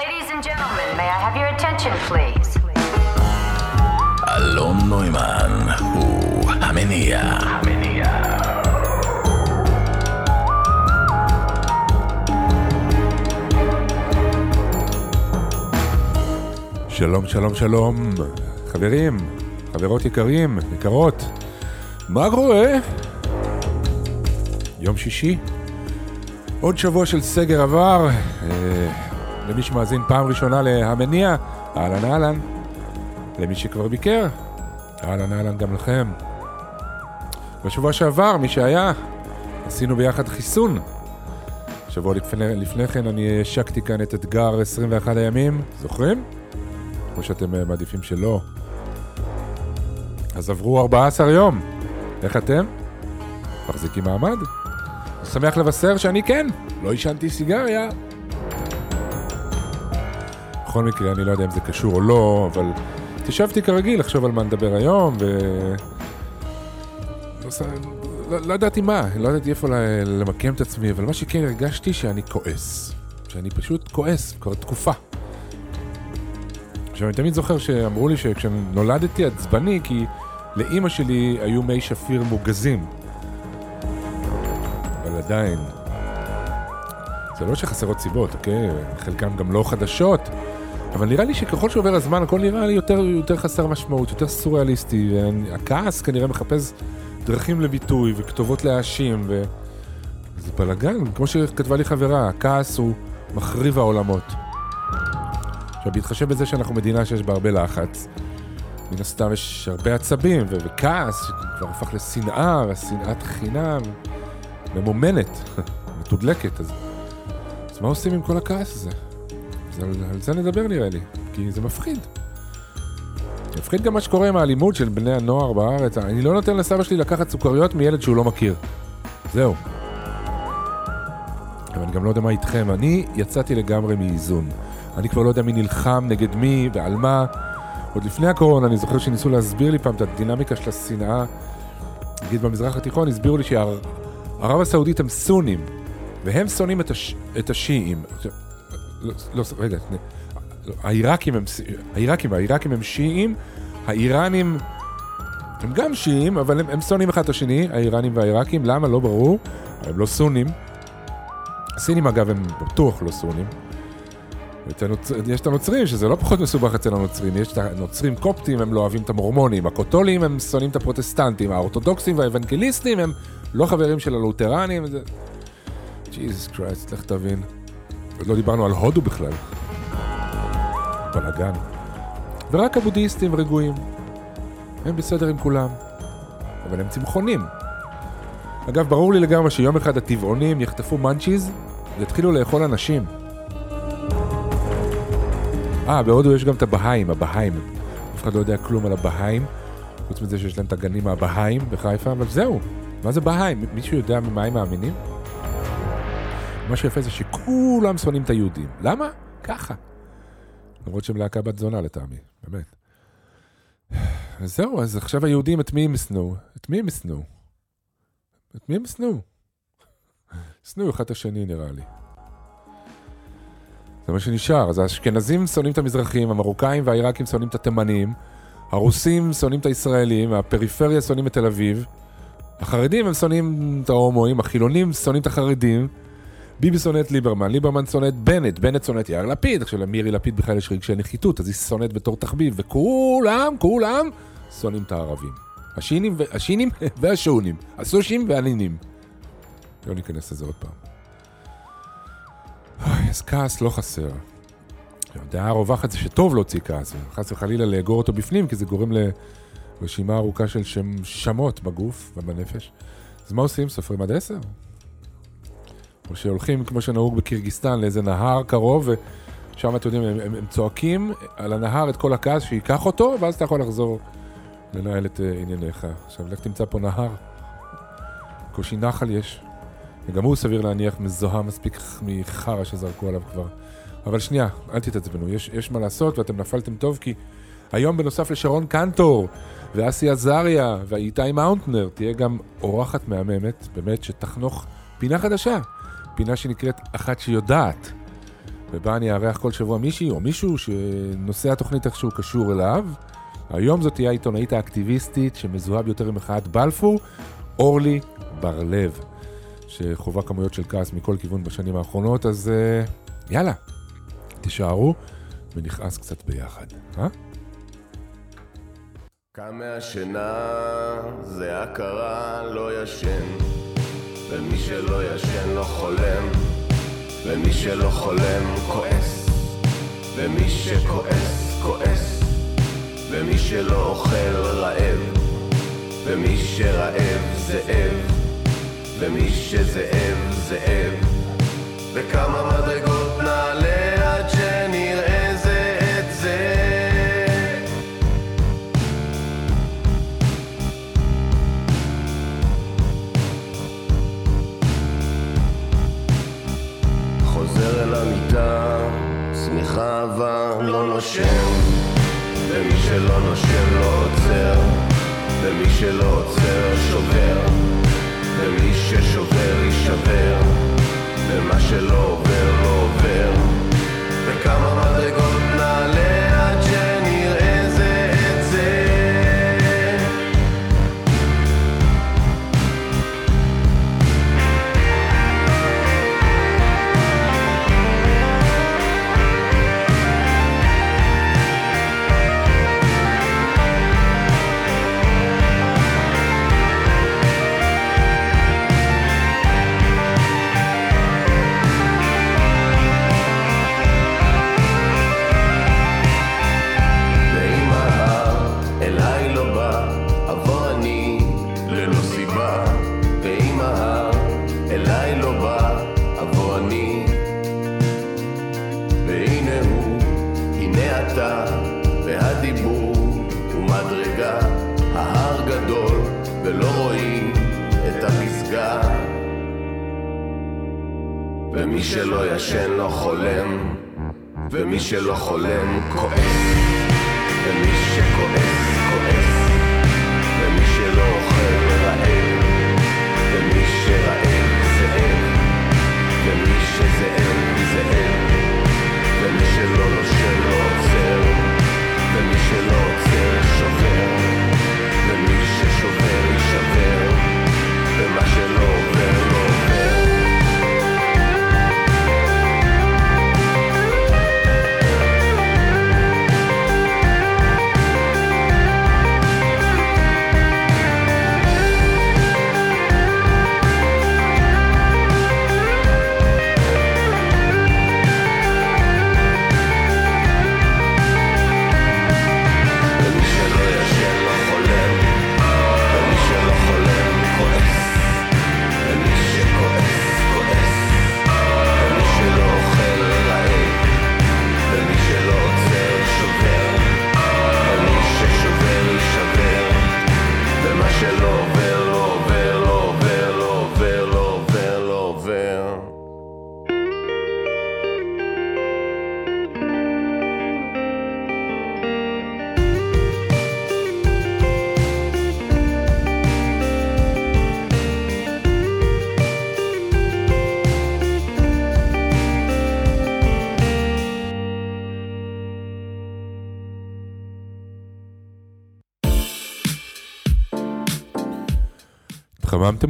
Ladies and gentlemen, may I have your attention, please? אלון נוימן הוא המניע. המניע. שלום, שלום, שלום, חברים, חברות יקרים, יקרות, מה קורה? יום שישי, עוד שבוע של סגר עבר, אה, למי שמאזין פעם ראשונה להמניע, אהלן אהלן, למי שכבר ביקר, אהלן אהלן גם לכם. בשבוע שעבר, מי שהיה, עשינו ביחד חיסון. שבוע לפני, לפני כן אני השקתי כאן את אתגר 21 הימים, זוכרים? או שאתם אה, מעדיפים שלא. אז עברו 14 יום. איך אתם? מחזיקים מעמד? שמח לבשר שאני כן, לא עישנתי סיגריה. בכל מקרה, אני לא יודע אם זה קשור או לא, אבל התיישבתי כרגיל לחשוב על מה נדבר היום, ו... לא, לא, לא ידעתי מה, לא ידעתי איפה למקם את עצמי, אבל מה שכן הרגשתי שאני כועס. שאני פשוט כועס כבר תקופה. עכשיו, אני תמיד זוכר שאמרו לי שכשנולדתי עצבני, כי לאימא שלי היו מי שפיר מוגזים. אבל עדיין, זה לא שחסרות סיבות, אוקיי? חלקם גם לא חדשות, אבל נראה לי שככל שעובר הזמן, הכל נראה לי יותר, יותר חסר משמעות, יותר סוריאליסטי, והכעס כנראה מחפש דרכים לביטוי וכתובות להאשים, ו... זה בלאגן, כמו שכתבה לי חברה, הכעס הוא מחריב העולמות. עכשיו, בהתחשב בזה שאנחנו מדינה שיש בה הרבה לחץ, מן הסתם יש הרבה עצבים ו- וכעס, שכבר הפך לשנאה, והשנאת חינם, ממומנת, מתודלקת. אז, אז מה עושים עם כל הכעס הזה? על זה נדבר נראה לי, כי זה מפחיד. מפחיד גם מה שקורה עם האלימות של בני הנוער בארץ. אני לא נותן לסבא שלי לקחת סוכריות מילד שהוא לא מכיר. זהו. אבל אני גם לא יודע מה איתכם. אני יצאתי לגמרי מאיזון. אני כבר לא יודע מי נלחם נגד מי ועל מה. עוד לפני הקורונה אני זוכר שניסו להסביר לי פעם את הדינמיקה של השנאה. נגיד במזרח התיכון הסבירו לי שערב הסעודית הם סונים, והם שונאים את, הש... את השיעים. לא, לא, רגע, העיראקים הם, העיראקים, העיראקים הם שיעים, האיראנים הם גם שיעים, אבל הם, הם שונאים אחד את השני, האיראנים והעיראקים, למה? לא ברור, הם לא סונים. הסינים אגב הם בטוח לא סונים. הנוצ... יש את הנוצרים, שזה לא פחות מסובך אצל הנוצרים, יש את הנוצרים קופטים, הם לא אוהבים את המורמונים, הקתולים הם שונאים את הפרוטסטנטים, האורתודוקסים והאבנגליסטים הם לא חברים של הלותרנים, זה... ג'יזוס קרייסט, לך תבין. עוד לא דיברנו על הודו בכלל. בלאגן. ורק הבודהיסטים רגועים. הם בסדר עם כולם. אבל הם צמחונים. אגב, ברור לי לגמרי שיום אחד הטבעונים יחטפו מאנצ'יז ויתחילו לאכול אנשים. אה, בהודו יש גם את הבהאים, הבהאים. אף אחד לא יודע כלום על הבהאים, חוץ מזה שיש להם את הגנים מהבהאים בחיפה, אבל זהו. מה זה בהאים? מישהו יודע ממה הם מאמינים? מה שיפה זה שכולם שונאים את היהודים. למה? ככה. למרות שהם להקה בת זונה לטעמי, באמת. אז זהו, אז עכשיו היהודים את מי הם ישנאו? את מי הם ישנאו? את מי הם ישנאו? ישנאו אחד את השני נראה לי. זה מה שנשאר. אז האשכנזים שונאים את המזרחים, המרוקאים והעיראקים שונאים את התימנים, הרוסים שונאים את הישראלים, הפריפריה שונאים את תל אביב, החרדים הם שונאים את ההומואים, החילונים שונאים את החרדים, ביבי שונא את ליברמן, ליברמן שונא את בנט, בנט שונא את יאיר לפיד, עכשיו למירי לפיד בכלל יש רגשי נחיתות, אז היא שונאת בתור תחביב, וכולם, כולם שונאים את הערבים. השינים, ו- השינים והשונים, הסושים והנינים. לא ניכנס לזה עוד פעם. אוי, אז כעס לא חסר. הדעה הרווחת זה שטוב להוציא כעס, וחס וחלילה לאגור אותו בפנים, כי זה גורם לרשימה ארוכה של שמות בגוף ובנפש. אז מה עושים? סופרים עד עשר? או שהולכים, כמו שנהוג בקירגיסטן, לאיזה נהר קרוב, ושם, אתם יודעים, הם, הם, הם צועקים על הנהר את כל הכעס, שייקח אותו, ואז אתה יכול לחזור לנהל את uh, ענייניך. עכשיו, לך תמצא פה נהר. קושי נחל יש. וגם הוא סביר להניח מזוהם מספיק מחרא שזרקו עליו כבר. אבל שנייה, אל תתעצבנו, יש, יש מה לעשות ואתם נפלתם טוב כי היום בנוסף לשרון קנטור ואסי עזריה ואיתי מאונטנר תהיה גם אורחת מהממת, באמת, שתחנוך פינה חדשה. פינה שנקראת אחת שיודעת. ובה אני אארח כל שבוע מישהי או מישהו שנושא התוכנית איכשהו קשור אליו. היום זאת תהיה העיתונאית האקטיביסטית שמזוהה ביותר עם מחאת בלפור, אורלי בר-לב, שחווה כמויות של כעס מכל כיוון בשנים האחרונות, אז uh, יאללה, תישארו ונכעס קצת ביחד, אה? קם מהשינה, זה הכרה, לא ישן. ומי שלא ישן לא חולם, ומי שלא חולם כועס. ומי שכועס, כועס. ומי שלא אוכל רעב, ומי שרעב זאב, ומי שזאב זאב. וכמה מדרגות נושם. ומי שלא נושם לא עוצר, ומי שלא עוצר שובר, ומי ששובר יישבר, ומה שלא עובר לא עובר. וכמה מדרגות שלא ישן לא חולם, ומי שלא חולם כועס. ומי שכועס, כועס, ומי שלא אוכל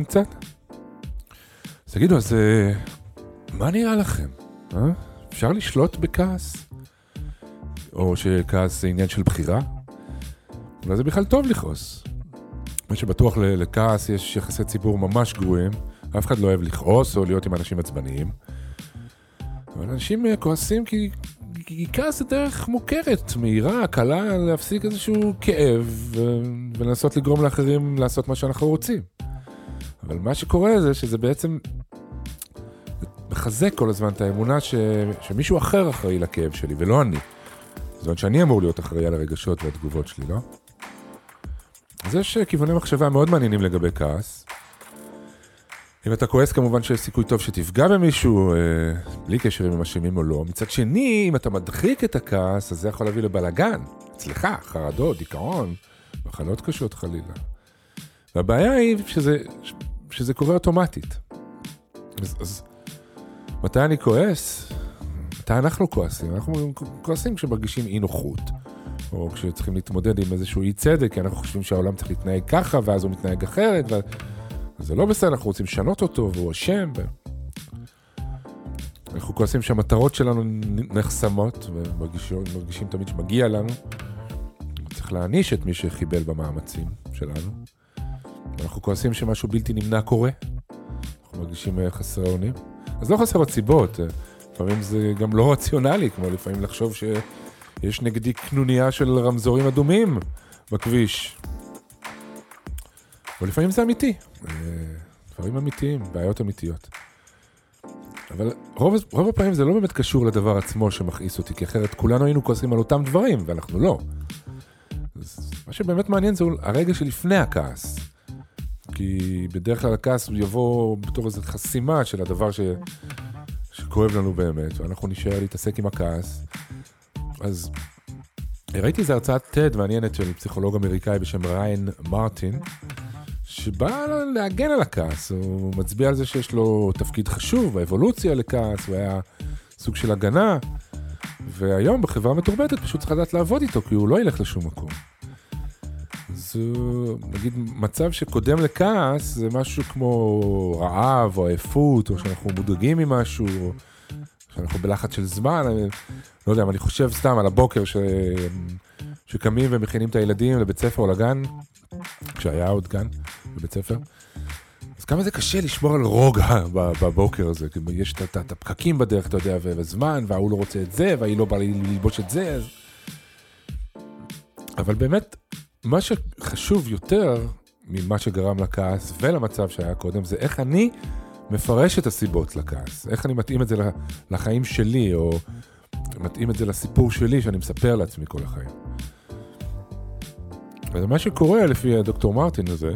התחממתם קצת? אז תגידו, אז אה, מה נראה לכם? אה? אפשר לשלוט בכעס? או שכעס זה עניין של בחירה? אולי זה בכלל טוב לכעוס. מה שבטוח לכעס יש יחסי ציבור ממש גרועים, אף אחד לא אוהב לכעוס או להיות עם אנשים עצבניים. אבל אנשים אה, כועסים כי, כי כעס זה דרך מוכרת, מהירה, קלה, להפסיק איזשהו כאב ו- ולנסות לגרום לאחרים לעשות מה שאנחנו רוצים. אבל מה שקורה זה שזה בעצם מחזק כל הזמן את האמונה ש... שמישהו אחר אחראי לכאב שלי ולא אני. זאת אומרת שאני אמור להיות אחראי על הרגשות והתגובות שלי, לא? אז יש אה, כיווני מחשבה מאוד מעניינים לגבי כעס. אם אתה כועס כמובן שיש סיכוי טוב שתפגע במישהו, אה, בלי קשר אם הם אשמים או לא. מצד שני, אם אתה מדחיק את הכעס, אז זה יכול להביא לבלאגן. אצלך, חרדות, דיכאון, מחלות קשות חלילה. והבעיה היא שזה, שזה קורה אוטומטית. אז, אז מתי אני כועס? מתי אנחנו כועסים? אנחנו כועסים כשמרגישים אי נוחות, או כשצריכים להתמודד עם איזשהו אי צדק, כי אנחנו חושבים שהעולם צריך להתנהג ככה, ואז הוא מתנהג אחרת, וזה לא בסדר, אנחנו רוצים לשנות אותו, והוא אשם. ו... אנחנו כועסים שהמטרות שלנו נחסמות, ומרגישים תמיד שמגיע לנו. צריך להעניש את מי שחיבל במאמצים שלנו. אנחנו כועסים שמשהו בלתי נמנע קורה. אנחנו מרגישים אה, חסרי אונים. אז לא חסרות סיבות, אה, לפעמים זה גם לא רציונלי, כמו לפעמים לחשוב שיש נגדי קנוניה של רמזורים אדומים בכביש. אבל לפעמים זה אמיתי, אה, דברים אמיתיים, בעיות אמיתיות. אבל רוב, רוב הפעמים זה לא באמת קשור לדבר עצמו שמכעיס אותי, כי אחרת כולנו היינו כועסים על אותם דברים, ואנחנו לא. אז מה שבאמת מעניין זה הרגע שלפני הכעס. כי בדרך כלל הכעס יבוא בתור איזו חסימה של הדבר ש... שכואב לנו באמת, ואנחנו נשאר להתעסק עם הכעס. אז ראיתי איזו הרצאת TED מעניינת של פסיכולוג אמריקאי בשם ריין מרטין, שבא להגן על הכעס, הוא מצביע על זה שיש לו תפקיד חשוב באבולוציה לכעס, הוא היה סוג של הגנה, והיום בחברה מתורבתת פשוט צריך לדעת לעבוד איתו, כי הוא לא ילך לשום מקום. אז נגיד מצב שקודם לכעס זה משהו כמו רעב או עייפות, או שאנחנו מודאגים ממשהו, או שאנחנו בלחץ של זמן, אני לא יודע, אני חושב סתם על הבוקר ש... שקמים ומכינים את הילדים לבית ספר או לגן, כשהיה עוד גן בבית ספר. אז כמה זה קשה לשמור על רוגע בבוקר הזה, כי יש את הפקקים בדרך, אתה יודע, וזמן, וההוא לא רוצה את זה, והיא לא באה ללבוש את זה, אז... אבל באמת, מה שחשוב יותר ממה שגרם לכעס ולמצב שהיה קודם, זה איך אני מפרש את הסיבות לכעס, איך אני מתאים את זה לחיים שלי, או מתאים את זה לסיפור שלי שאני מספר לעצמי כל החיים. ומה שקורה לפי דוקטור מרטין הזה,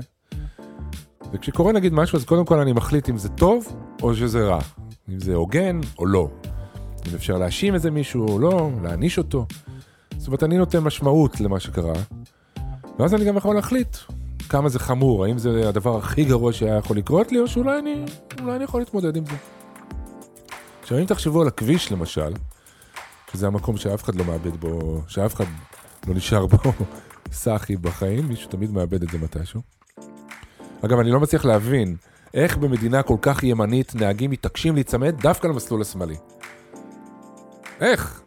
וכשקורה נגיד משהו, אז קודם כל אני מחליט אם זה טוב או שזה רע. אם זה הוגן או לא. אם אפשר להאשים איזה מישהו או לא, להעניש אותו. זאת אומרת, אני נותן משמעות למה שקרה, ואז אני גם יכול להחליט כמה זה חמור, האם זה הדבר הכי גרוע שהיה יכול לקרות לי, או שאולי אני, אני יכול להתמודד עם זה. עכשיו, אם תחשבו על הכביש למשל, שזה המקום שאף אחד לא מאבד בו, שאף אחד לא נשאר בו סאחי בחיים, מישהו תמיד מאבד את זה מתישהו. אגב, אני לא מצליח להבין איך במדינה כל כך ימנית נהגים מתעקשים להיצמד דווקא למסלול השמאלי. איך?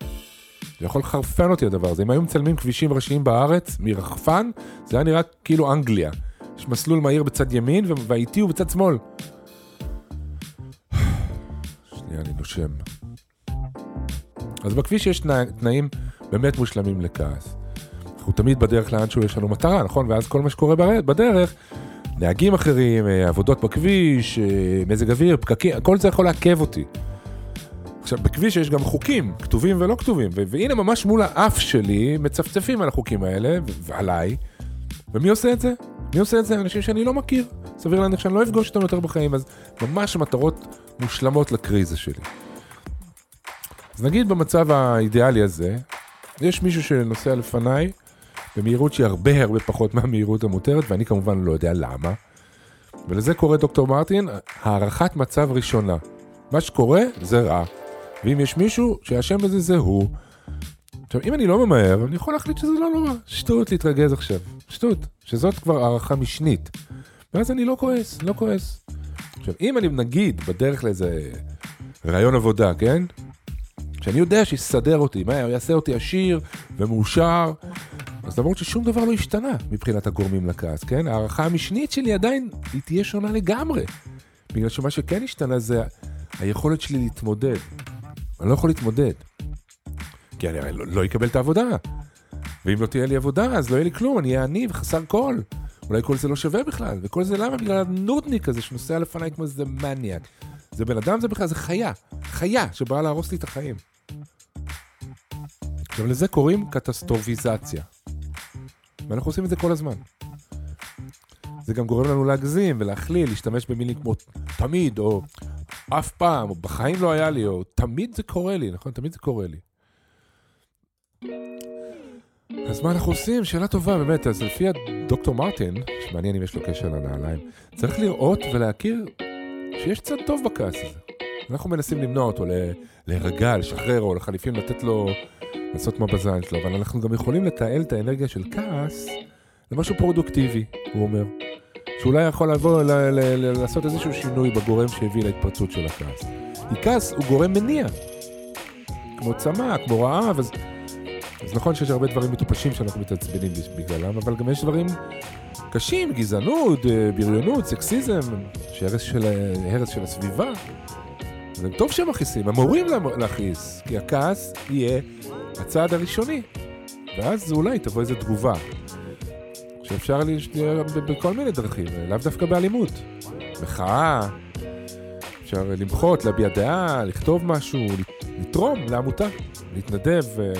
זה יכול לחרפן אותי הדבר הזה. אם היו מצלמים כבישים ראשיים בארץ, מרחפן, זה היה נראה כאילו אנגליה. יש מסלול מהיר בצד ימין והאיטי הוא בצד שמאל. שנייה, אני נושם. אז בכביש יש תנא, תנאים באמת מושלמים לכעס. אנחנו תמיד בדרך לאנשהו יש לנו מטרה, נכון? ואז כל מה שקורה בדרך, נהגים אחרים, אה, עבודות בכביש, אה, מזג אוויר, פקקים, כל זה יכול לעכב אותי. עכשיו, בכביש יש גם חוקים, כתובים ולא כתובים, והנה ממש מול האף שלי מצפצפים על החוקים האלה, ועליי, ומי עושה את זה? מי עושה את זה? אנשים שאני לא מכיר. סביר להניח שאני לא אפגוש אותם יותר בחיים, אז ממש מטרות מושלמות לקריזה שלי. אז נגיד במצב האידיאלי הזה, יש מישהו שנוסע לפניי במהירות שהיא הרבה הרבה פחות מהמהירות המותרת, ואני כמובן לא יודע למה. ולזה קורא דוקטור מרטין, הערכת מצב ראשונה. מה שקורה זה רע. ואם יש מישהו שאשם בזה זה הוא. עכשיו, אם אני לא ממהר, אני יכול להחליט שזה לא נורא. שטות להתרגז עכשיו. שטות. שזאת כבר הערכה משנית. ואז אני לא כועס, לא כועס. עכשיו, אם אני נגיד בדרך לאיזה רעיון עבודה, כן? שאני יודע שיסדר אותי, מה, הוא יעשה אותי עשיר ומאושר, אז למרות ששום דבר לא השתנה מבחינת הגורמים לכעס, כן? הערכה המשנית שלי עדיין, היא תהיה שונה לגמרי. בגלל שמה שכן השתנה זה היכולת שלי להתמודד. אני לא יכול להתמודד. כי אני לא, לא אקבל את העבודה. ואם לא תהיה לי עבודה, אז לא יהיה לי כלום, אני אהיה עני וחסר כל. אולי כל זה לא שווה בכלל. וכל זה למה? בגלל הנודניק הזה שנוסע לפניי כמו איזה מניאק. זה בן אדם, זה בכלל, זה חיה. חיה שבאה להרוס לי את החיים. עכשיו לזה קוראים קטסטרופיזציה. ואנחנו עושים את זה כל הזמן. זה גם גורם לנו להגזים ולהכליל, להשתמש במילים כמו תמיד, או אף פעם, בחיים לא היה לי, או תמיד זה קורה לי, נכון? תמיד זה קורה לי. אז מה אנחנו עושים? שאלה טובה, באמת. אז לפי הדוקטור מרטין, שמעניין אם יש לו קשר לנעליים, צריך לראות ולהכיר שיש צד טוב בכעס הזה. אנחנו מנסים למנוע אותו, להירגע, לשחרר, או לחליפין לתת לו, לעשות מה בזין שלו, אבל אנחנו גם יכולים לתעל את האנרגיה של כעס למשהו פרודוקטיבי, הוא אומר. שאולי יכול לבוא, לעשות איזשהו שינוי בגורם שהביא להתפרצות של הכעס. כי כעס הוא גורם מניע. כמו צמא, כמו רעב, אז, אז נכון שיש הרבה דברים מטופשים שאנחנו מתעצבנים בגללם, אבל גם יש דברים קשים, גזענות, אה, בריונות, סקסיזם, הרס של, הרס של הסביבה. זה טוב שהם מכעיסים, הם אמורים לה- להכעיס, כי הכעס יהיה הצעד הראשוני, ואז אולי תבוא איזו תגובה. שאפשר להשתתף בכל מיני דרכים, לאו דווקא באלימות. מחאה, אפשר למחות, להביע דעה, לכתוב משהו, לתרום לעמותה, להתנדב, אה,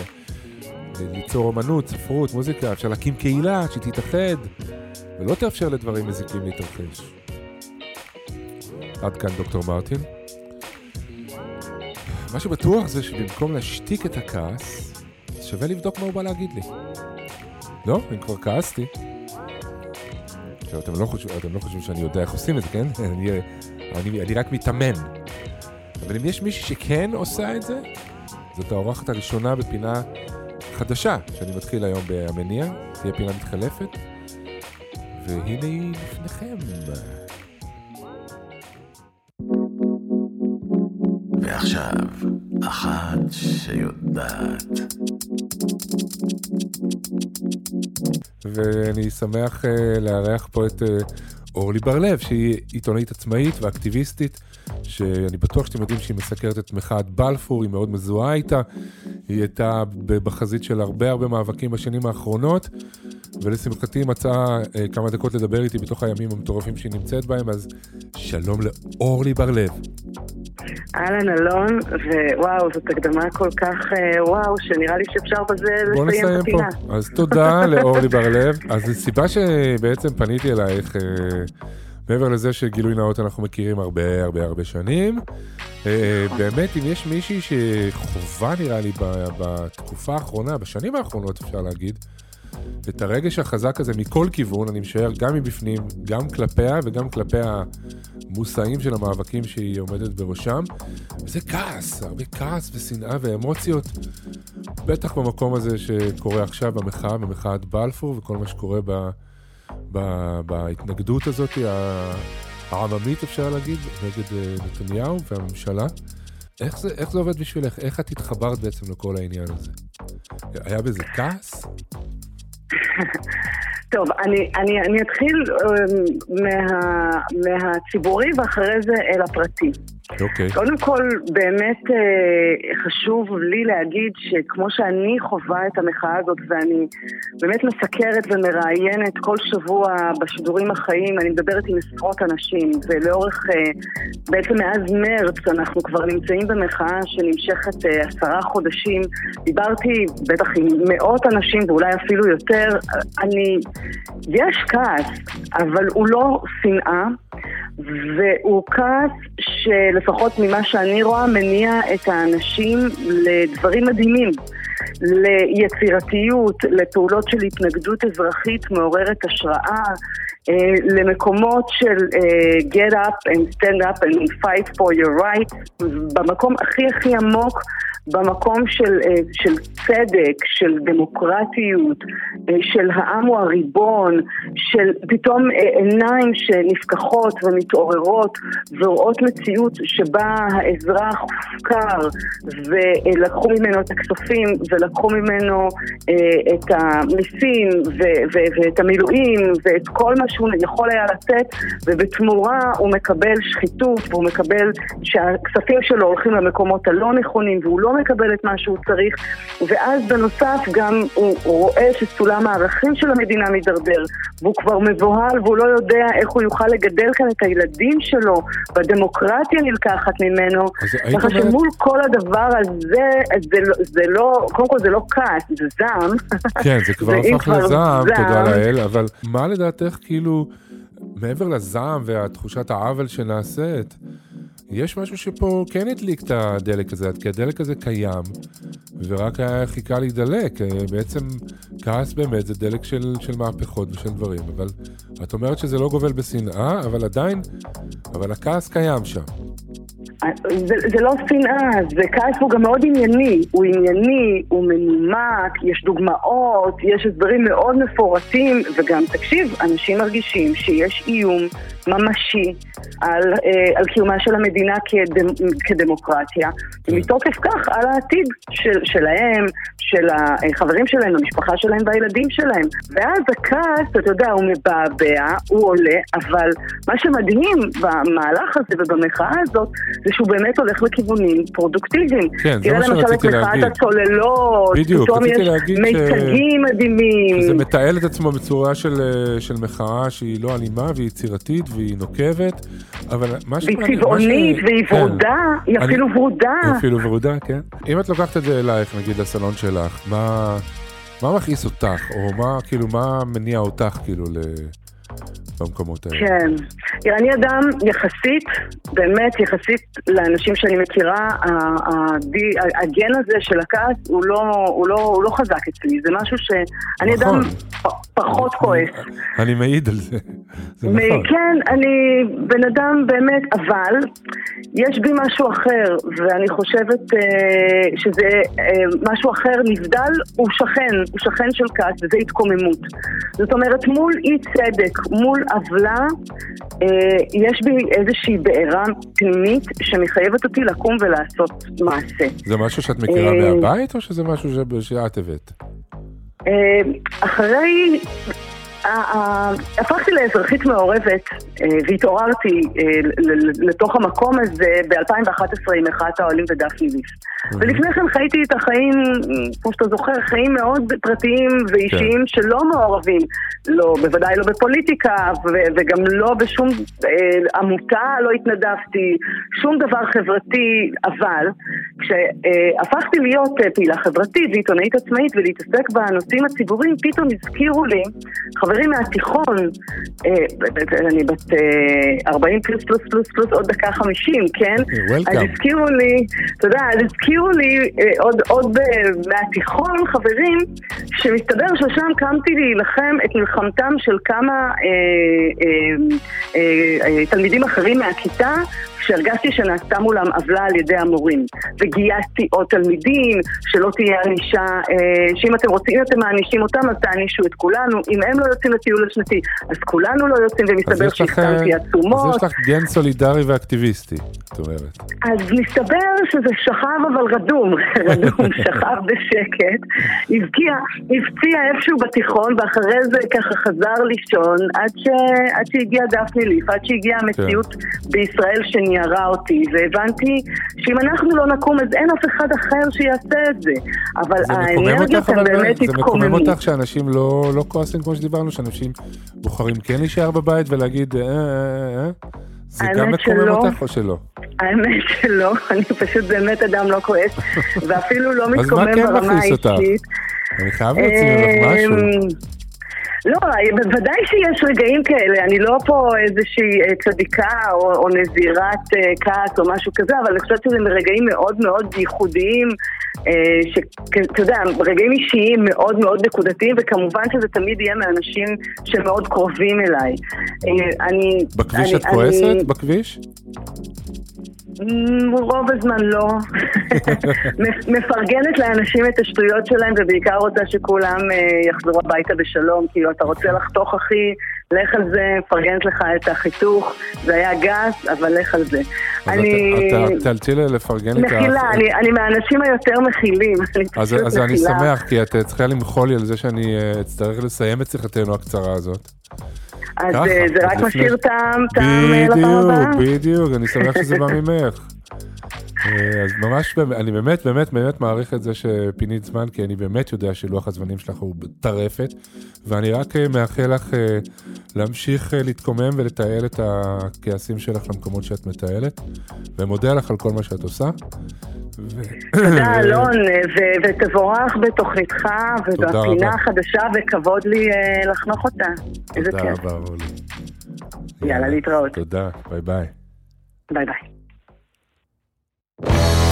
ליצור אומנות, ספרות, מוזיקה, אפשר להקים קהילה שתתאחד, ולא תאפשר לדברים מזיקים להתרחש. עד כאן דוקטור מרטין. מה שבטוח זה שבמקום להשתיק את הכעס, שווה לבדוק מה הוא בא להגיד לי. לא, אם כבר כעסתי. עכשיו, אתם לא, חושב, אתם לא חושבים שאני יודע איך עושים את זה, כן? אני, אני, אני רק מתאמן. אבל אם יש מישהי שכן עושה את זה, זאת האורחת הראשונה בפינה חדשה שאני מתחיל היום במניע, תהיה פינה מתחלפת, והנה היא לפניכם. ועכשיו, אחת שיודעת. ואני שמח uh, לארח פה את uh, אורלי בר-לב, שהיא עיתונאית עצמאית ואקטיביסטית, שאני בטוח שאתם יודעים שהיא מסקרת את מחאת בלפור, היא מאוד מזוהה איתה. היא הייתה בחזית של הרבה הרבה מאבקים בשנים האחרונות, ולשמחתי מצאה uh, כמה דקות לדבר איתי בתוך הימים המטורפים שהיא נמצאת בהם, אז שלום לאורלי בר-לב. אהלן אלון, ווואו, זאת הקדמה כל כך אה, וואו, שנראה לי שאפשר בזה לסיים את פה. הפינה. אז תודה לאורלי בר-לב. אז הסיבה שבעצם פניתי אלייך, אה, מעבר לזה שגילוי נאות אנחנו מכירים הרבה הרבה הרבה שנים, אה, באמת אם יש מישהי שחובה נראה לי בתקופה האחרונה, בשנים האחרונות אפשר להגיד, את הרגש החזק הזה מכל כיוון, אני משער גם מבפנים, גם כלפיה וגם כלפי המושאים של המאבקים שהיא עומדת בראשם. וזה כעס, הרבה כעס ושנאה ואמוציות. בטח במקום הזה שקורה עכשיו במחאה, במחאת בלפור, וכל מה שקורה ב, ב, בהתנגדות הזאת, העממית אפשר להגיד, נגד אה, נתניהו והממשלה. איך זה, איך זה עובד בשבילך? איך את התחברת בעצם לכל העניין הזה? היה בזה כעס? טוב, אני, אני, אני אתחיל אה, מה, מהציבורי ואחרי זה אל הפרטי. אוקיי. קודם כל, באמת אה, חשוב לי להגיד שכמו שאני חווה את המחאה הזאת ואני באמת מסקרת ומראיינת כל שבוע בשידורים החיים, אני מדברת עם עשרות אנשים ולאורך, אה, בעצם מאז מרץ אנחנו כבר נמצאים במחאה שנמשכת אה, עשרה חודשים. דיברתי בטח עם מאות אנשים ואולי אפילו יותר. אני, יש כעס, אבל הוא לא שנאה. והוא כעס שלפחות ממה שאני רואה מניע את האנשים לדברים מדהימים, ליצירתיות, לפעולות של התנגדות אזרחית מעוררת השראה, אה, למקומות של אה, get up and stand up and fight for your right, במקום הכי הכי עמוק במקום של, אה, של צדק, של דמוקרטיות, של העם הוא הריבון, של פתאום עיניים שנפקחות ומתעוררות ורואות מציאות שבה האזרח הופקר ולקחו ממנו את הכספים ולקחו ממנו אה, את המיסים ו- ו- ואת המילואים ואת כל מה שהוא יכול היה לתת ובתמורה הוא מקבל שחיתות והוא מקבל שהכספים שלו הולכים למקומות הלא נכונים והוא לא מקבל את מה שהוא צריך. ואז בנוסף גם הוא, הוא רואה שסולם הערכים של המדינה מידרדר והוא כבר מבוהל והוא לא יודע איך הוא יוכל לגדל כאן את הילדים שלו. והדמוקרטיה נלקחת ממנו. ככה שמול כל הדבר הזה זה, לא- זה לא, קודם כל זה לא כעס, זה זעם. כן, זה כבר הפך לזעם, תודה לאל, אבל מה לדעתך, כאילו, מעבר לזעם והתחושת העוול שנעשית, יש משהו שפה כן הדליק את הדלק הזה, כי הדלק הזה קיים, ורק היה חיכה להידלק. אה, בעצם כעס באמת זה דלק של, של מהפכות ושל דברים, אבל את אומרת שזה לא גובל בשנאה, אבל עדיין, אבל הכעס קיים שם. זה, זה לא שנאה, זה כעס הוא גם מאוד ענייני, הוא ענייני, הוא מנומק, יש דוגמאות, יש הסברים מאוד מפורטים, וגם, תקשיב, אנשים מרגישים שיש איום ממשי על, אה, על קיומה של המדינה כדמ, כדמוקרטיה, ומתוקף כך על העתיד של, שלהם, של החברים שלהם, המשפחה שלהם והילדים שלהם. ואז הכעס, אתה יודע, הוא מבעבע, הוא עולה, אבל מה שמדהים במהלך הזה ובמחאה הזאת, זה שהוא באמת הולך לכיוונים פרודוקטיביים. כן, זה תראה מה למשל את שרציתי מחאת להגיד. הצוללות, בדיוק, פתאום רציתי יש להגיד ש- מיצגים מדהימים. זה מתעל את עצמו בצורה של, אה, של מחאה שהיא לא אלימה והיא יצירתית והיא נוקבת, אבל מה והיא שמעניין- מה צבעונית ש- והיא כן. ורודה, היא אני- אפילו ורודה. היא אפילו ורודה, כן. אם את לוקחת את זה אלייך, נגיד, לסלון שלך, מה, מה מכעיס אותך, או מה, כאילו, מה מניע אותך, כאילו, ל... במקומות האלה? כן. אני אדם יחסית, באמת יחסית לאנשים שאני מכירה, הגן הזה של הכעס הוא לא, הוא, לא, הוא לא חזק אצלי, זה משהו שאני נכון. אדם פחות כועס. אני מעיד על זה, זה נכון. כן, אני בן אדם באמת, אבל יש בי משהו אחר, ואני חושבת אה, שזה אה, משהו אחר נבדל, הוא שכן, הוא שכן של כעס, וזה התקוממות. זאת אומרת, מול אי צדק, מול עוולה, אה, יש בי איזושהי בעירה פנימית שמחייבת אותי לקום ולעשות מעשה. זה משהו שאת מכירה אה, מהבית, או שזה משהו שאת הבאת? אה, אחרי... הפכתי לאזרחית מעורבת אה, והתעוררתי אה, לתוך המקום הזה ב-2011 עם מחאת האוהלים ודפני ליף. ולפני כן חייתי את החיים, כמו שאתה זוכר, חיים מאוד פרטיים ואישיים שלא מעורבים, לא, בוודאי לא בפוליטיקה וגם לא בשום אה, עמותה לא התנדבתי, שום דבר חברתי, אבל כשהפכתי להיות פעילה חברתית ועיתונאית עצמאית ולהתעסק בנושאים הציבוריים, פתאום הזכירו לי חברים מהתיכון, אה, אני בת אה, 40 פלוס פלוס פלוס פלוס עוד דקה 50, כן? Welcome. אז הזכירו לי, אתה יודע, אז הזכירו לי אה, עוד, עוד מהתיכון חברים, שמסתבר ששם קמתי להילחם את מלחמתם של כמה אה, אה, אה, אה, תלמידים אחרים מהכיתה, שהרגשתי שנעשתה מולם עוולה על ידי המורים. וגייסתי עוד תלמידים, שלא תהיה ענישה, אה, שאם אתם רוצים, אם אתם מענישים אותם, אז תענישו את כולנו. אם הם לא יוצאים לטיול השנתי, אז כולנו לא יוצאים, ומסתבר לך, אה, שהסכמתי אז עצומות. יש לך גן סולידרי ואקטיביסטי, את אומרת. אז מסתבר שזה שכב אבל רדום, רדום, שכב בשקט, הבקיע, הבציע איפשהו בתיכון ואחרי זה ככה חזר לישון עד, ש... עד שהגיע דפני ליף, עד שהגיעה המציאות בישראל שניירה אותי והבנתי שאם אנחנו לא נקום אז אין אף אחד אחר שיעשה את זה אבל זה האנרגיות הן באמת זה מקומם. אותך שאנשים לא, לא כועסים כמו שדיברנו, שאנשים בוחרים כן להישאר בבית ולהגיד, אה, אה, אה, אה. זה גם מקומם שלא. אותך או שלא? האמת שלא, אני פשוט באמת אדם לא כועס ואפילו לא אז מה מתקומם כן ברמה מכעיס אותך? האישית. אני חייב להוציא ממך משהו. לא, בוודאי שיש רגעים כאלה, אני לא פה איזושהי אה, צדיקה או, או נזירת אה, כעס או משהו כזה, אבל אני חושבת שזה רגעים מאוד מאוד ייחודיים, אה, שאתה יודע, רגעים אישיים מאוד מאוד נקודתיים, וכמובן שזה תמיד יהיה מאנשים שמאוד קרובים אליי. אה, אני... בכביש אני- את כועסת? אני- בכביש? רוב הזמן לא. מפ- מפרגנת לאנשים את השטויות שלהם ובעיקר רוצה שכולם אה, יחזרו הביתה בשלום. כאילו, אתה רוצה לחתוך אחי, לך על זה, מפרגנת לך את החיתוך, זה היה גס, אבל לך על זה. אני ל- לפרגן לי את ה- מכילה, אני- מהאנשים היותר מכילים. אני אז, אני. שמח, כי את צריכה למחול לי על זה שאני אה, אצטרך לסיים את שיחתנו הקצרה הזאת. אז ככה, אה, זה רק משאיר טעם, טעם לפעם הבאה. בדיוק, בדיוק, אני שמח שזה בא ממך. אה, אז ממש, אני באמת, באמת, באמת מעריך את זה שפינית זמן, כי אני באמת יודע שלוח הזמנים שלך הוא טרפת, ואני רק אה, מאחל לך אה, להמשיך להתקומם ולתעל את הכעסים שלך למקומות שאת מטיילת, ומודה לך על כל מה שאת עושה. תודה אלון, ותבורך בתוכניתך תודה ובפינה. החדשה, וכבוד לי לחנוך אותה. איזה תודה כיף. רבה, אורלי. יאללה, להתראות. תודה, ביי ביי. ביי ביי. Thank you.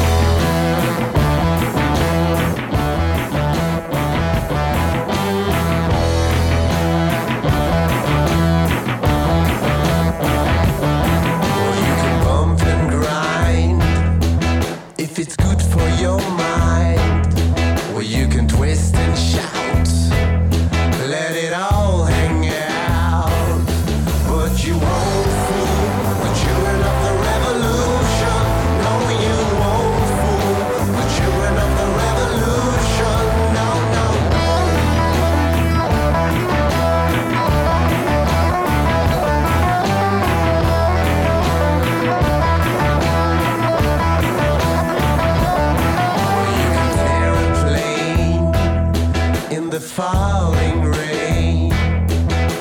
Falling rain.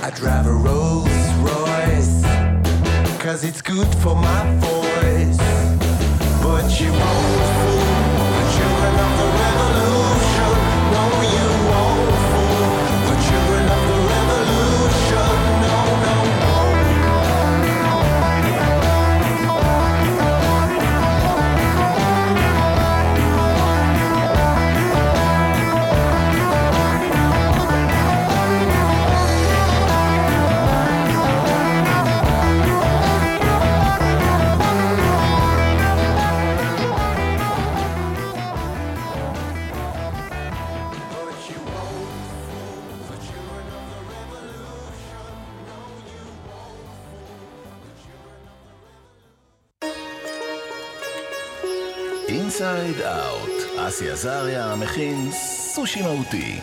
I drive a Rolls Royce, cause it's good for my voice. עזריה מכין סושי מהותי.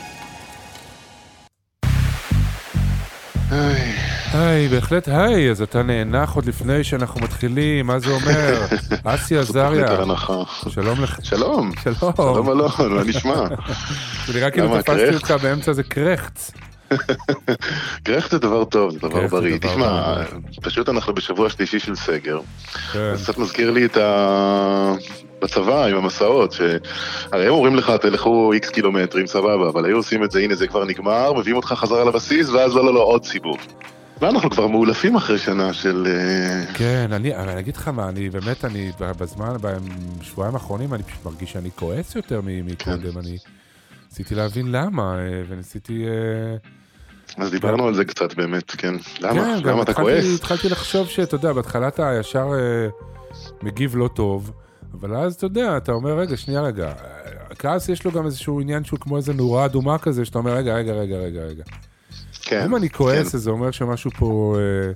היי, בהחלט היי, אז אתה נאנח עוד לפני שאנחנו מתחילים, מה זה אומר? אסי עזריה. שלום לך. שלום. שלום. שלום אלון, מה נשמע? זה נראה כאילו תפסתי? אותך באמצע איזה קרחץ. קרח זה דבר טוב, זה דבר זה בריא. תשמע, בריא. פשוט אנחנו בשבוע שלישי של סגר. כן, זה קצת מזכיר לי את ה... בצבא עם המסעות, שהרי הם אומרים לך תלכו איקס קילומטרים, סבבה, אבל היו עושים את זה, הנה זה כבר נגמר, מביאים אותך חזרה לבסיס, ואז לא, לא, לא, עוד סיבוב. ואנחנו כבר מאולפים אחרי שנה של... אה, כן, אני אני אגיד לך מה, אני באמת, אני בזמן, בשבועיים האחרונים, אני פשוט מרגיש שאני כועס יותר מקודם, אני ניסיתי להבין למה, אה, וניסיתי... אה, אז דיברנו על זה קצת באמת, כן. למה? כן, למה אתה כועס? התחלתי לחשוב שאתה יודע, בהתחלה אתה ישר מגיב לא טוב, אבל אז אתה יודע, אתה אומר, רגע, שנייה רגע, הכעס יש לו גם איזשהו עניין שהוא כמו איזה נורה אדומה כזה, שאתה אומר, רגע, רגע, רגע, רגע, רגע. כן. אם אני כועס, כן. אז זה אומר שמשהו פה... אה,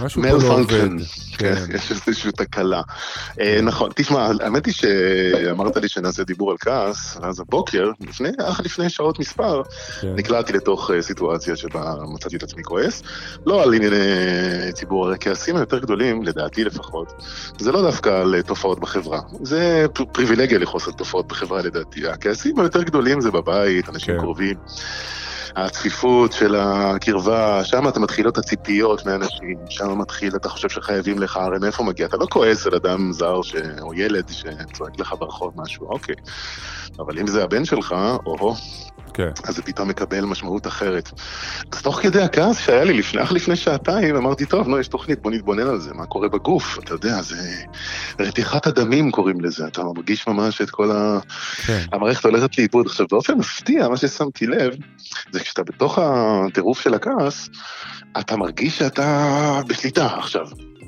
משהו פה לא עובד. כן. כן, יש איזושהי תקלה. אה, נכון, תשמע, האמת היא שאמרת לי שנעשה דיבור על כעס, ואז הבוקר, אך לפני שעות מספר, כן. נקלעתי לתוך אה, סיטואציה שבה מצאתי את עצמי כועס. לא על ענייני ציבור, הרי כעסים היותר גדולים, לדעתי לפחות, זה לא דווקא על אה, תופעות בחברה. זה פריבילגיה לכעוס על תופעות בחברה לדעתי. הכעסים היותר גדולים זה בבית, אנשים. קרובים. הצפיפות של הקרבה, שם אתה מתחיל את הציפיות מאנשים, שם מתחיל, אתה חושב שחייבים לך, הרי מאיפה מגיע? אתה לא כועס על אדם זר ש... או ילד שצועק לך ברחוב משהו, אוקיי. אבל אם זה הבן שלך, או כן. אז זה פתאום מקבל משמעות אחרת. אז תוך כדי הכעס שהיה לי לפני, אך לפני שעתיים, אמרתי, טוב, נו, יש תוכנית, בוא נתבונן על זה, מה קורה בגוף, אתה יודע, זה... רתיחת הדמים קוראים לזה, אתה מרגיש ממש את כל ה... כן. המערכת הולכת לאיבוד. עכשיו, באופן מפתיע, מה ששמתי לב, זה כשאתה בתוך הטירוף של הכעס, אתה מרגיש שאתה בשליטה עכשיו.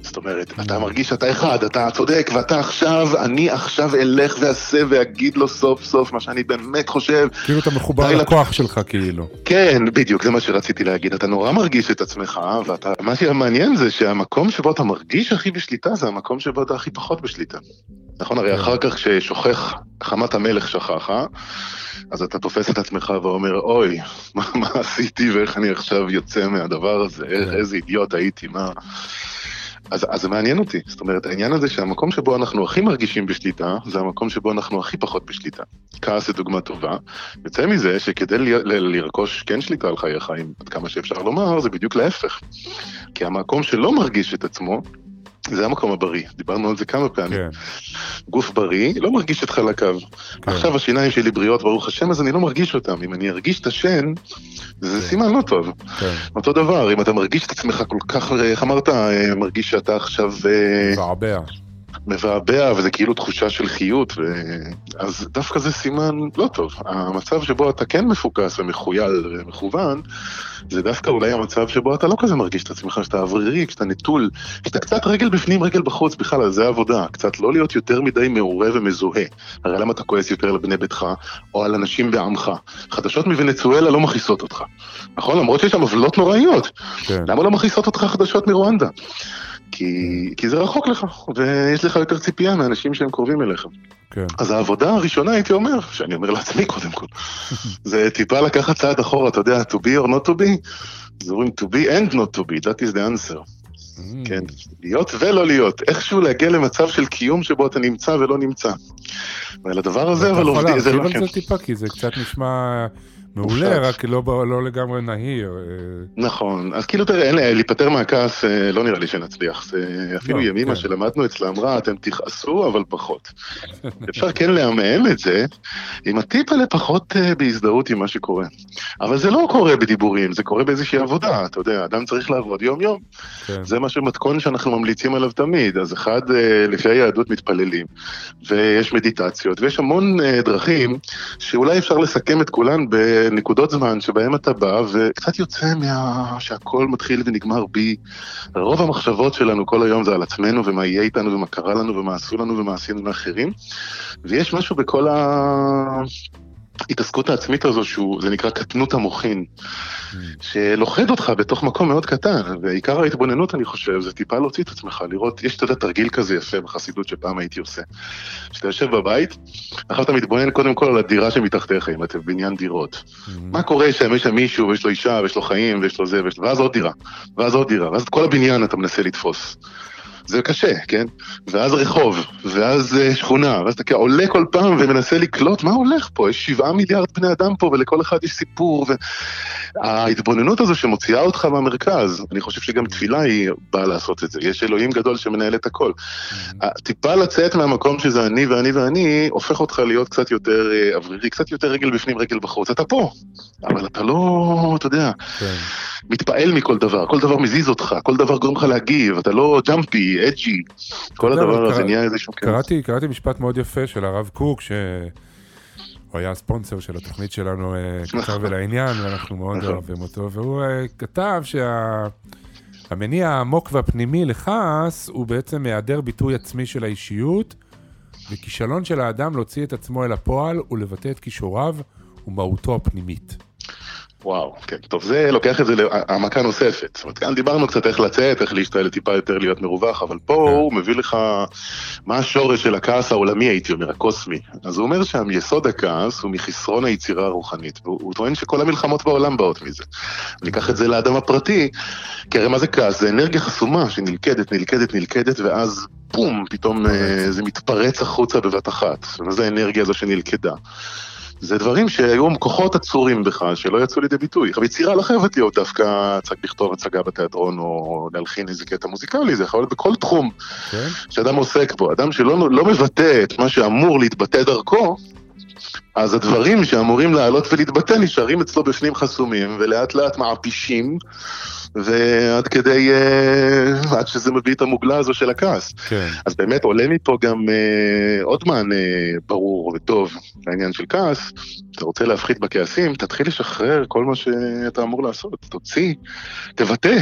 זאת אומרת, אתה מרגיש שאתה אחד, אתה צודק, ואתה עכשיו, אני עכשיו אלך ואעשה ואגיד לו סוף סוף מה שאני באמת חושב. כאילו אתה מחובר לכוח שלך, כאילו. כן, בדיוק, זה מה שרציתי להגיד. אתה נורא מרגיש את עצמך, ואתה... מה שהמעניין זה שהמקום שבו אתה מרגיש הכי בשליטה, זה המקום שבו אתה הכי פחות בשליטה. נכון, הרי כן. אחר כך כששוכח, חמת המלך שכחה, אז אתה תופס את עצמך ואומר, אוי, מה, מה עשיתי ואיך אני עכשיו יוצא מהדבר הזה, כן. איזה אידיוט הייתי, מה... אז, אז זה מעניין אותי, זאת אומרת, העניין הזה שהמקום שבו אנחנו הכי מרגישים בשליטה, זה המקום שבו אנחנו הכי פחות בשליטה. כעס זה דוגמה טובה. יוצא מזה שכדי ל- ל- לרכוש כן שליטה על חייך, אם עד כמה שאפשר לומר, זה בדיוק להפך. כי המקום שלא מרגיש את עצמו, זה המקום הבריא. דיברנו על זה כמה פעמים. כן. גוף בריא לא מרגיש את חלקיו. כן. עכשיו השיניים שלי בריאות, ברוך השם, אז אני לא מרגיש אותם. אם אני ארגיש את השן, זה סימן לא טוב. כן. אותו דבר, אם אתה מרגיש את עצמך כל כך, איך אמרת, אה, מרגיש שאתה עכשיו אה, מבעבע. מבעבע, וזה כאילו תחושה של חיות, ו... אז דווקא זה סימן לא טוב. המצב שבו אתה כן מפוקס ומחוייל ומכוון, זה דווקא אולי המצב שבו אתה לא כזה מרגיש את עצמך, שאתה אוורירי, שאתה נטול, שאתה קצת רגל בפנים, רגל בחוץ, בכלל, זה עבודה. קצת לא להיות יותר מדי מעורה ומזוהה. הרי למה אתה כועס יותר על בני ביתך, או על אנשים בעמך? חדשות מוונצואלה לא מכעיסות אותך, נכון? למרות שיש שם עוולות נוראיות. כן. למה לא מכעיסות אותך חדשות מרואנדה? כי, כי זה רחוק לך, ויש לך יותר ציפייה מאנשים שהם קרובים אליך. כן. אז העבודה הראשונה, הייתי אומר, שאני אומר לעצמי קודם כל, זה טיפה לקחת צעד אחורה, אתה יודע, to be or not to be, זה אומרים to be and not to be, that is the answer. Mm. כן, להיות ולא להיות, איכשהו להגיע למצב של קיום שבו אתה נמצא ולא נמצא. ועל הדבר הזה, אתה אבל יכול עובדים, זה להרחיב לא על כן. זה טיפה, כי זה קצת נשמע מעולה. רק לא, ב- לא לגמרי נהיר. אה, נכון, אז כאילו תראה, אין לי, להיפטר מהכעס אה, לא נראה לי שנצליח. זה אפילו לא, ימימה כן. שלמדנו אצלה אמרה, אתם תכעסו אבל פחות. אפשר כן לעמעם את זה עם הטיפ האלה פחות אה, בהזדהות עם מה שקורה. אבל זה לא קורה בדיבורים, זה קורה באיזושהי עבודה, אתה יודע, אדם צריך לעבוד יום-יום. כן. זה מה שמתכון שאנחנו ממליצים עליו תמיד. אז אחד, אה, לפי היהדות מתפללים, ויש מדיטציות, ויש המון אה, דרכים שאולי אפשר לסכם את כולן בנקודות זמן שבהם אתה בא וקצת יוצא מה... שהכל מתחיל ונגמר בי. רוב המחשבות שלנו כל היום זה על עצמנו ומה יהיה איתנו ומה קרה לנו ומה עשו לנו ומה עשינו לאחרים. ויש משהו בכל ההתעסקות העצמית הזו, שהוא, זה נקרא קטנות המוחין, שלוכד אותך בתוך מקום מאוד קטן, ועיקר ההתבוננות, אני חושב, זה טיפה להוציא את עצמך, לראות, יש, אתה יודע, תרגיל כזה יפה בחסידות שפעם הייתי עושה. שאתה יושב בבית, עכשיו אתה מתבונן קודם כל על הדירה שמתחתיך, אם אתה בבניין דירות. מה קורה שם, יש שם מישהו, ויש לו אישה, ויש לו חיים, ויש לו זה, ויש... ואז עוד דירה, ואז עוד דירה, ואז את כל הבניין אתה מנסה לתפוס. זה קשה, כן? ואז רחוב, ואז אה, שכונה, ואז אתה כאילו עולה כל פעם ומנסה לקלוט מה הולך פה, יש שבעה מיליארד בני אדם פה ולכל אחד יש סיפור, וההתבוננות הזו שמוציאה אותך מהמרכז, אני חושב שגם תפילה היא באה לעשות את זה, יש אלוהים גדול שמנהל את הכל. טיפה לצאת מהמקום שזה אני ואני ואני, הופך אותך להיות קצת יותר אה, אוורירי, קצת יותר רגל בפנים, רגל בחוץ, אתה פה, אבל אתה לא, אתה יודע, כן. מתפעל מכל דבר, כל דבר מזיז אותך, כל דבר גורם לך להגיב, אתה לא ג'אמפי, אג'י, כל יודע, הדבר הזה נהיה איזשהו... כן. קראתי, קראתי משפט מאוד יפה של הרב קוק, שהוא היה הספונסר של התוכנית שלנו, אה, קצר ולעניין, ואנחנו מאוד נכון. אוהבים אותו, והוא אה, כתב שהמניע העמוק והפנימי לכעס הוא בעצם היעדר ביטוי עצמי של האישיות, וכישלון של האדם להוציא את עצמו אל הפועל ולבטא את כישוריו ומהותו הפנימית. וואו, כן, טוב, זה לוקח את זה להעמקה נוספת. זאת אומרת, כאן דיברנו קצת איך לצאת, איך להשתאל טיפה יותר להיות מרווח, אבל פה כן. הוא מביא לך מה השורש של הכעס העולמי, הייתי אומר, הקוסמי. אז הוא אומר שם, יסוד הכעס הוא מחסרון היצירה הרוחנית, והוא הוא טוען שכל המלחמות בעולם באות מזה. ניקח את זה לאדם הפרטי, כי הרי מה זה כעס? זה אנרגיה חסומה שנלכדת, נלכדת, נלכדת, ואז בום, פתאום אה, זה מתפרץ החוצה בבת אחת. זה האנרגיה הזו שנלכדה? זה דברים שהיו כוחות עצורים בך, שלא יצאו לידי ביטוי. עכשיו, יצירה לא חייבת להיות דווקא צריך לכתוב הצגה בתיאטרון או להלחין איזה קטע מוזיקלי, זה יכול להיות בכל תחום כן? שאדם עוסק בו. אדם שלא לא מבטא את מה שאמור להתבטא דרכו, אז הדברים שאמורים לעלות ולהתבטא נשארים אצלו בפנים חסומים, ולאט לאט מעפישים, ועד כדי, אה, עד שזה מביא את המוגלה הזו של הכעס. כן. אז באמת עולה מפה גם אה, עוד מענה ברור וטוב לעניין של כעס. אתה רוצה להפחית בכעסים, תתחיל לשחרר כל מה שאתה אמור לעשות. תוציא, תבטא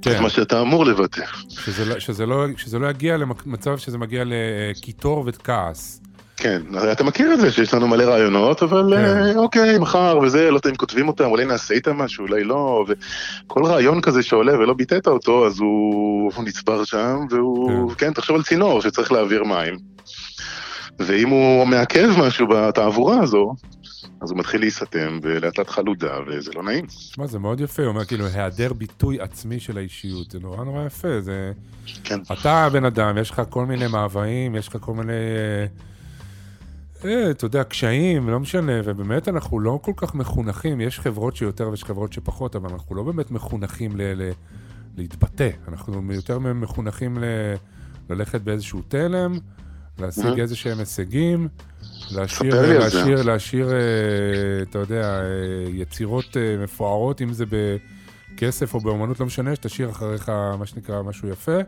את כן. מה שאתה אמור לבטא. שזה לא- שזה לא- שזה לא יגיע למצב שזה מגיע לקיטור וכעס. כן, אתה מכיר את זה שיש לנו מלא רעיונות, אבל כן. אה, אוקיי, מחר וזה, לא יודע אם כותבים אותם, אולי נעשה איתם משהו, אולי לא, וכל רעיון כזה שעולה ולא ביטאת אותו, אז הוא, הוא נצבר שם, והוא, כן. תחשוב על צינור שצריך להעביר מים, ואם הוא מעכב משהו בתעבורה הזו, אז הוא מתחיל להיסתם ולאט לאט חלודה, וזה לא נעים. מה, זה מאוד יפה, הוא אומר כאילו היעדר ביטוי עצמי של האישיות, זה נורא נורא יפה, זה... כן. אתה בן אדם, יש לך כל מיני מאוויים, יש לך כל מיני, אה, אתה יודע, קשיים, לא משנה, ובאמת אנחנו לא כל כך מחונכים, יש חברות שיותר ויש חברות שפחות, אבל אנחנו לא באמת מחונכים ל- ל- להתבטא, אנחנו יותר מחונכים ל- ללכת באיזשהו תלם, להשיג Mhm. איזה שהם הישגים, להשאיר, זה. להשאיר, להשאיר, אה, אתה יודע, אה, יצירות אה, מפוארות, אם זה בכסף או באמנות, לא משנה, שתשאיר אחריך מה שנקרא משהו יפה.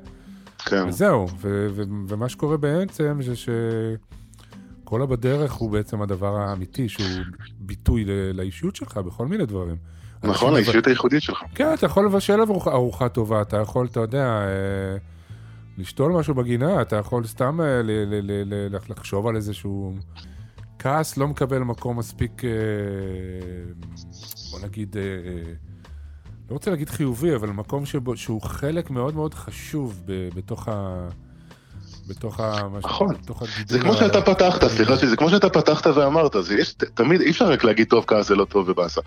כן. וזהו, ו- ו- ומה שקורה בעצם זה שכל הבדרך הוא בעצם הדבר האמיתי, שהוא ביטוי לאישיות שלך בכל מיני דברים. נכון, האישיות הייחודית שלך. כן, אתה יכול לבשל ארוח- ארוחה טובה, אתה יכול, אתה יודע, אה, לשתול משהו בגינה, אתה יכול סתם אה, לחשוב על איזשהו... כעס לא מקבל מקום מספיק, אה, בוא נגיד, לא רוצה להגיד חיובי, אבל מקום שבו, שהוא חלק מאוד מאוד חשוב בתוך, ה, בתוך ה... נכון. בתוך הגידול זה כמו שאתה פתחת, סליחה, זה כמו שאתה פתחת ואמרת, זה יש, תמיד, אי אפשר רק להגיד טוב כעס זה לא טוב ובאסה.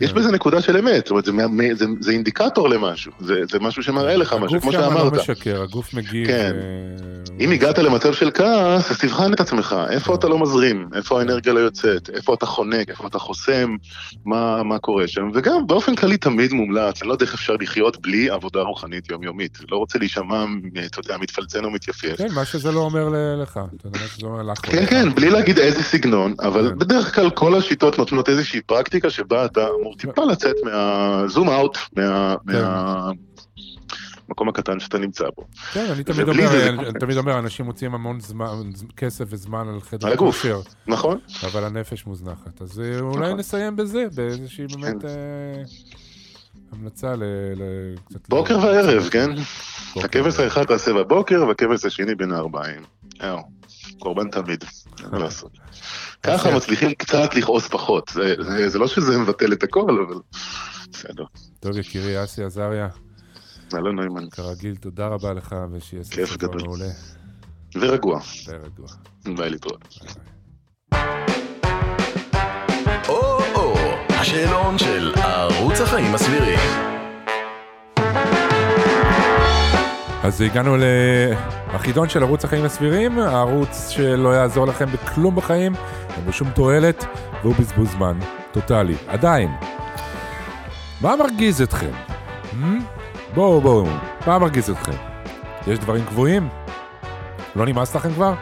יש כן. בזה נקודה של אמת, זאת אומרת, זה, זה, זה אינדיקטור למשהו, זה, זה משהו שמראה לך משהו, כמו הגוף שם שאמרת. לא משקר, הגוף מגיב. כן. אה, אם הגעת למצב של כעס, אז תבחן את עצמך, איפה כן. אתה לא מזרים, איפה האנרגיה לא יוצאת, איפה אתה חונק, איפה אתה חוסם, מה, מה קורה שם, וגם באופן כללי תמיד מומלץ, אני לא יודע איך אפשר לחיות בלי עבודה רוחנית יומיומית, לא רוצה להישמע, אתה יודע, מתפלצן או מתייפייף. כן, מה שזה לא אומר לך. אתה יודע מה שזה אומר לך. כן. כן, בלי להגיד איזה סגנון, אבל כן. בדרך כלל כל השיטות נותנות איזושהי פרקטיקה שבה אתה אמור טיפה לצאת מהזום אאוט, כן. מהמקום הקטן שאתה נמצא בו. כן, אני תמיד אומר, זה זה אני קונטקסט. תמיד אומר, אנשים מוצאים המון זמן, כסף וזמן על חדר. כושר, נכון? אבל הנפש מוזנחת. אז אה, אולי נכון. נסיים בזה, באיזושהי באמת אה, המלצה ל... ל- בוקר וערב, כן? הכבש. האחד תעשה בבוקר, והכבש השני בין הארבעים. יאו, קורבן תמיד, אין מה לעשות. ככה. מצליחים קצת לכעוס פחות. זה- לא שזה מבטל את הכל, אבל בסדר. טוב, יקירי, אסי עזריה, אלון נוימן, כרגיל, תודה רבה לך, ושיהיה סוף שבוע. מעולה. ורגוע. ורגוע. ביי להתראות. השאלון של ערוץ החיים הסבירים. אז הגענו לחידון של ערוץ החיים הסבירים, הערוץ שלא יעזור לכם בכלום בחיים, אין בו שום תועלת, והוא בזבוז זמן, טוטאלי. עדיין. מה מרגיז אתכם? Hmm? בואו, בואו, מה מרגיז אתכם? יש דברים קבועים? לא נמאס לכם כבר?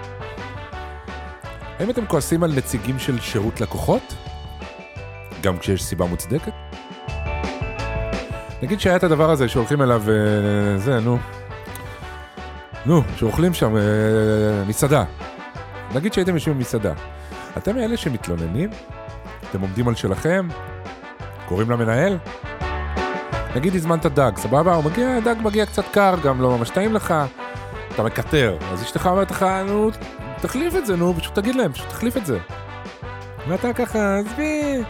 האם אתם כועסים על נציגים של שירות לקוחות? גם כשיש סיבה מוצדקת? נגיד שהיה את הדבר הזה שהולכים אליו, אה, זה, נו. נו, שאוכלים שם אה, מסעדה. נגיד שהייתם יושבים במסעדה. אתם מאלה שמתלוננים? אתם עומדים על שלכם? קוראים למנהל? נגיד הזמנת דג, סבבה? הוא מגיע, הדג מגיע קצת קר, גם לא ממש טעים לך. אתה מקטר. אז אשתך אומרת לך, נו, תחליף את זה, נו, פשוט תגיד להם, פשוט תחליף את זה. ואתה ככה, עזבי,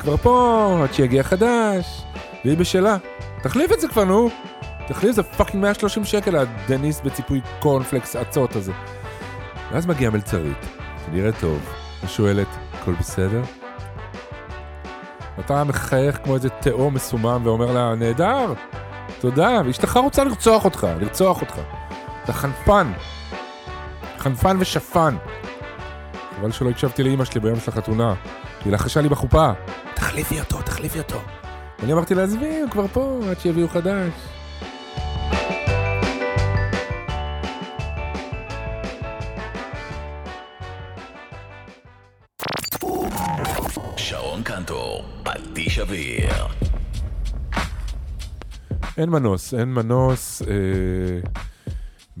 כבר פה, עד שיגיע חדש, והיא בשלה. תחליף את זה כבר, נו. תחליף, זה fucking 130 שקל, הדניס בציפוי קורנפלקס אצות הזה. ואז מגיעה מלצרית, שנראית טוב, ושואלת, הכל בסדר? אתה מחייך כמו איזה תאום מסומם ואומר לה, נהדר, תודה, ואשתך רוצה לרצוח אותך, לרצוח אותך. אתה חנפן. חנפן ושפן. חבל שלא הקשבתי לאימא שלי ביום של החתונה. היא לחשה לי בחופה, תחליפי אותו, תחליפי אותו. ואני אמרתי לה, עזבי, הוא כבר פה, עד שיביאו חדש. שרון קנטור, פטיש אוויר. אין מנוס, אין מנוס אה,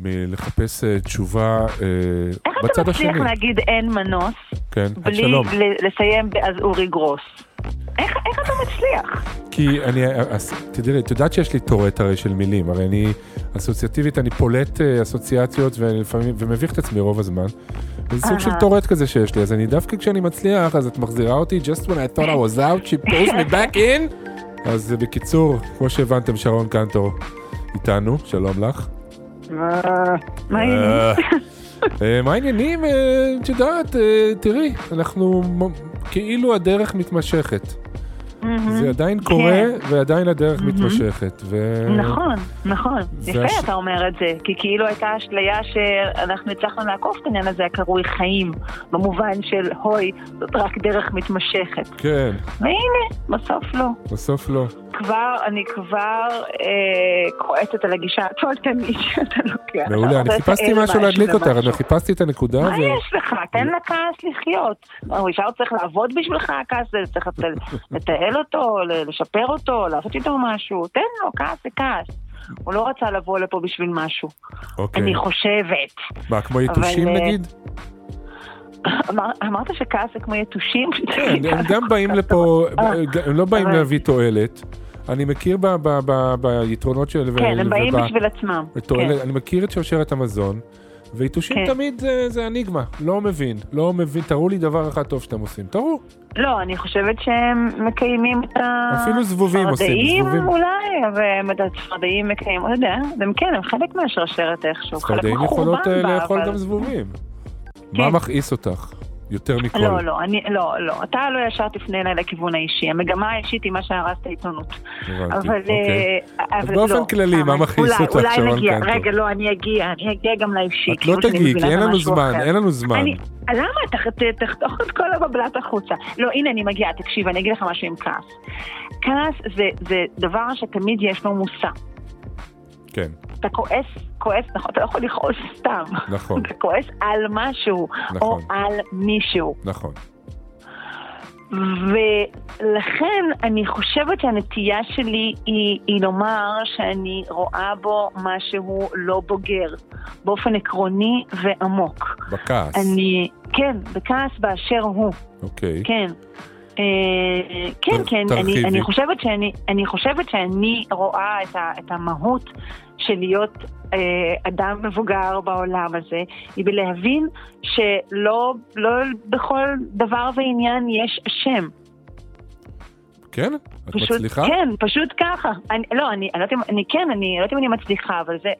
מלחפש אה, תשובה אה, איך אתה בצד מצליח השני. להגיד אין מנוס, כן, בלי לסיים באז אורי גרוס? איך איך אתה מצליח? כי אני, אז, תראי, את יודעת שיש לי טורט הרי של מילים, הרי אני אסוציאטיבית, אני פולט אה, אסוציאציות ואני לפעמים, ומביך את עצמי רוב הזמן. וזה סוג של. טורט כזה שיש לי, אז אני דווקא כשאני מצליח, אז את מחזירה אותי, just when I thought I was out, she pulls me back in. אז אה, בקיצור, כמו שהבנתם, שרון קנטור איתנו, שלום לך. מה העניינים? אה, אה, מה העניינים? אה, את יודעת, אה, תראי, אנחנו כאילו הדרך מתמשכת. מהמם. זה עדיין קורה, כן. ועדיין הדרך מתמשכת. ו- נכון, נכון. יפה אתה אומר את זה, כי כאילו הייתה אשליה שאנחנו הצלחנו לעקוף את העניין הזה הקרוי חיים, במובן של אוי, זאת רק דרך מתמשכת. כן, והנה, בסוף לא. בסוף לא. כבר, אני כבר אה, כועסת על הגישה התועלתנית שאתה לוקח. מעולה, אני חיפשתי משהו להדליק אותך, במשהו. אני חיפשתי את הנקודה, מה. יש לך? תן לכעס לחיות. או, ישר צריך לעבוד בשבילך, הכעס הזה, צריך לת- לתעל אותו, לשפר אותו, לעשות איתו משהו. תן לו, כעס זה כעס. הוא לא רצה לבוא לפה בשביל משהו. אוקיי. אני חושבת. מה, כמו יתושים אבל, אה, נגיד? אמר- אמרת שכעס זה כמו יתושים? כן, הם גם באים לפה, אה, הם לא באים להביא תועלת. אני מכיר ב- ב- ב- ביתרונות של... כן, הם באים בשביל עצמם. כן. אני מכיר את שרשרת המזון, ויתושים כן. תמיד זה, זה אניגמה, לא מבין, לא מבין, תראו לי דבר אחד טוב שאתם עושים, תראו. לא, אני חושבת שהם מקיימים את ה... אפילו זבובים עושים, צפרדעים זבובים. אולי, אבל את הצפרדעים מקיימים, לא יודע, הם כן, הם חלק מהשרשרת איכשהו, חלק צפרדעים יכולות מחורבן אה, בה, לאכול אבל- גם זבובים. כן. מה מכעיס אותך? יותר מכל. לא, לא, אני, לא, לא, אתה לא ישר תפנה אליי לכיוון האישי, המגמה האישית היא מה שהרס את העיתונות. הבנתי, אבל, אוקיי. אה, אז אבל באופן לא, כללי, מה מכעיס אותך, שרון אולי נגיע, קנטור? רגע, לא, אני אגיע, אני אגיע גם לאישי. את לא תגיעי, כי אין לנו זמן, אחר. אין לנו זמן. אני, למה? תחתוך את כל הבבלת החוצה. לא, הנה, אני מגיעה, תקשיב, אני אגיד לך משהו עם כעס. כעס זה, זה דבר שתמיד יש לו מושא. כן, אתה כועס, כועס, נכון, אתה לא יכול לכעוס סתם. נכון. אתה כועס על משהו, או נכון. על מישהו. נכון. ולכן אני חושבת שהנטייה שלי היא, היא לומר שאני רואה בו משהו לא בוגר, באופן עקרוני ועמוק. בכעס. אני, כן, בכעס באשר הוא, אוקיי. כן. אה, כן, כן, אני. אני חושבת שאני, אני חושבת שאני רואה את, ה, את המהות של להיות אה, אדם מבוגר בעולם הזה, היא בלהבין שלא לא בכל דבר ועניין יש אשם. כן? את פשוט, מצליחה? כן, פשוט ככה. אני, לא, אני, אני לא יודעת אם, אני כן, אני לא יודעת אם אני מצליחה, אבל זה,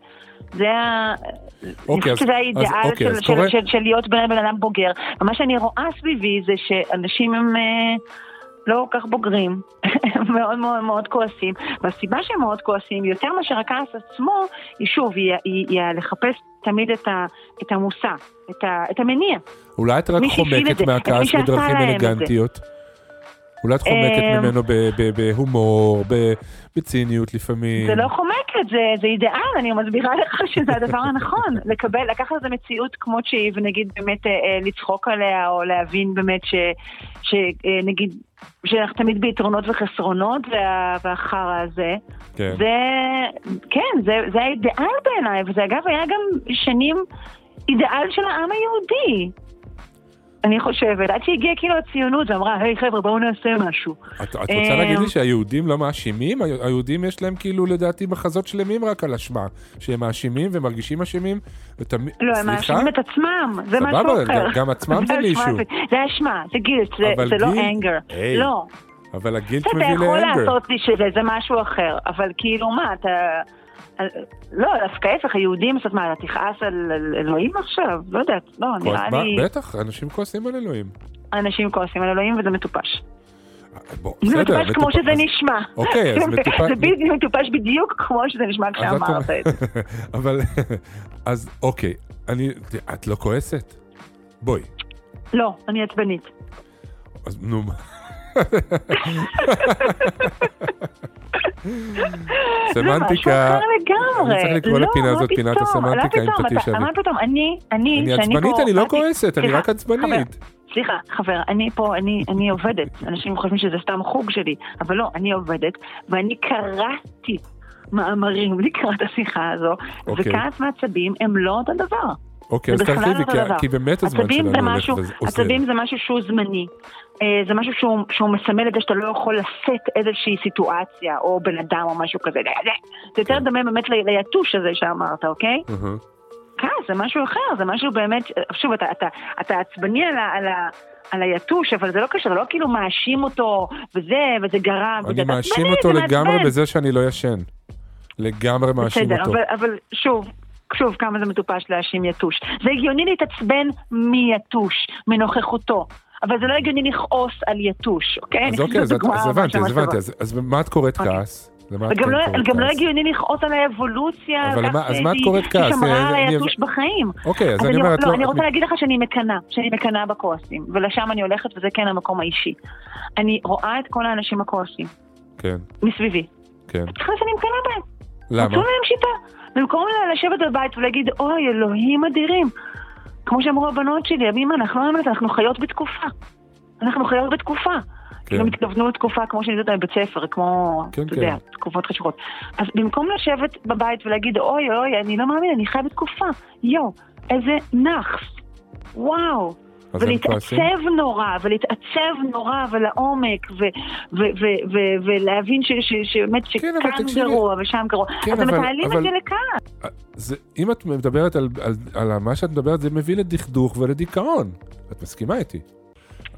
זה ה... אני אוקיי, חושבת אז- שזה האידיאל אוקיי, של, של, של, של להיות בן, אדם בוגר. ומה שאני רואה סביבי זה שאנשים הם אה, לא כל כך בוגרים, מאוד מאוד מאוד כועסים, והסיבה שהם מאוד כועסים, יותר מאשר הכעס עצמו, היא שוב, היא, היא, היא לחפש תמיד את, ה, את המושא, את, ה, את המניע. אולי את רק חומקת מהכעס בדרכים. אלגנטיות? אולי את חומקת אמ, ממנו בהומור, בציניות לפעמים. זה לא חומקת, זה, זה אידיאל, אני מסבירה לך שזה הדבר הנכון. לקבל, לקחת את המציאות כמות שהיא, ונגיד באמת אה, אה, לצחוק עליה, או להבין באמת ש... שנגיד, שאנחנו תמיד ביתרונות וחסרונות, וה, והחרא הזה. כן. זה, כן, זה, זה האידיאל בעיניי, וזה אגב היה גם שנים אידיאל של העם היהודי. אני חושבת, עד שהגיעה כאילו הציונות ואמרה, היי חבר'ה, בואו נעשה משהו. את, את רוצה אמ, להגיד לי שהיהודים לא מאשימים? היהודים יש להם כאילו לדעתי מחזות שלמים רק על אשמה. שהם מאשימים ומרגישים אשמים. ותמיד... לא, הם? מאשימים את עצמם, זה סבבה, משהו אחר. גם- גם עצמם זה מישהו. זה- אשמה, זה גילט, זה, לא אנגר. לא. אבל הגילט אתה מביא יכול לאנגר. לעשות לי שזה, זה משהו אחר, אבל כאילו מה, אתה... לא, דווקא ההפך, היהודים, זאת אומרת, אתה תכעס על אלוהים עכשיו? לא יודעת, לא, נראה מה, לי... בטח, אנשים כועסים על אלוהים. אנשים כועסים על אלוהים וזה מטופש. בוא, זה בסדר, מטופש כמו שזה נשמע. אוקיי, אז מטופש... זה בדיוק מטופש בדיוק כמו שזה נשמע כשאמרת את זה. אבל, אז אוקיי, אני, את לא כועסת? בואי, לא, אני עצבנית. אז נו, מה? סמנטיקה. אני צריך לקרוא לא, לפינה הזאת פינת? הסמנטיקה עם פטיש אבי. מה פתאום? אני, אני, אני עצבנית, אני לא כועסת, אני רק עצבנית. סליחה, חבר, אני פה, אני, אני עובדת. אנשים חושבים שזה סתם חוג שלי, אבל לא, אני עובדת, ואני קראתי מאמרים לקראת השיחה הזו, אוקיי. וכעס ועצבים הם לא אותו דבר. אוקיי, אז תרחיבי, לא כי-. כי באמת הזמן שלנו הולך משהו- ועוזר. עצבים זה משהו שהוא זמני. אה, זה משהו שהוא, שהוא מסמל את זה שאתה לא יכול לשאת איזושהי סיטואציה, או בן אדם או משהו כזה. זה, יותר דומה באמת ליתוש הזה שאמרת, אוקיי? כעס זה משהו אחר, זה משהו באמת, שוב, אתה, אתה, אתה עצבני על, ה, על, ה, על היתוש, אבל זה לא קשר, לא כאילו מאשים אותו, וזה, וזה גרם. אני וזה- מאשים אותו לגמרי מעצבן. בזה שאני לא ישן. לגמרי מאשים בסדר, אותו. אבל, אבל שוב, שוב, כמה זה מטופש להאשים יתוש. זה הגיוני להתעצבן מיתוש, מנוכחותו. אבל זה לא הגיוני לכעוס על יתוש, אוקיי? אז אוקיי, אז הבנתי, אז הבנתי. אז- מה את קוראת אוקיי. כעס? וגם לא, גם לא? הגיוני לכעוס על האבולוציה, אבל אז מה את קוראת כעס? היא שמרה על היתוש בחיים. אוקיי, אז אני אני, אומר, את לא, לא... אני רוצה להגיד לך שאני מקנאה, שאני מקנאה בכועסים, ולשם אני הולכת וזה כן המקום האישי. אני רואה את כל האנשים הכועסים, כן, מסביבי. כן. תכל'ס אני מקנאה בהם. למה? מצאו להם שיטה. במקום לשבת בבית ולהגיד, אוי, אלוהים אדירים. כמו שאמרו הבנות שלי, אבימה, אנחנו לא אנחנו חיות בתקופה. אנחנו חיות בתקופה. כאילו הם התכוונו לתקופה כמו שאני יודעת בבית ספר, כמו, כן, אתה כן. יודע, תקופות חשוכות. אז במקום לשבת בבית ולהגיד, אוי, אוי, אני לא מאמין, אני חי בתקופה. יואו, איזה נאחס. וואו. ולהתעצב? נורא, ולהתעצב נורא ולעומק, ולהבין שבאמת כן, שכאן. גרוע ושם גרוע. כן, אבל- מתעלים את זה לכאן. זה, אם את מדברת על מה שאת מדברת, זה מביא לדכדוך ולדיכאון. את מסכימה איתי?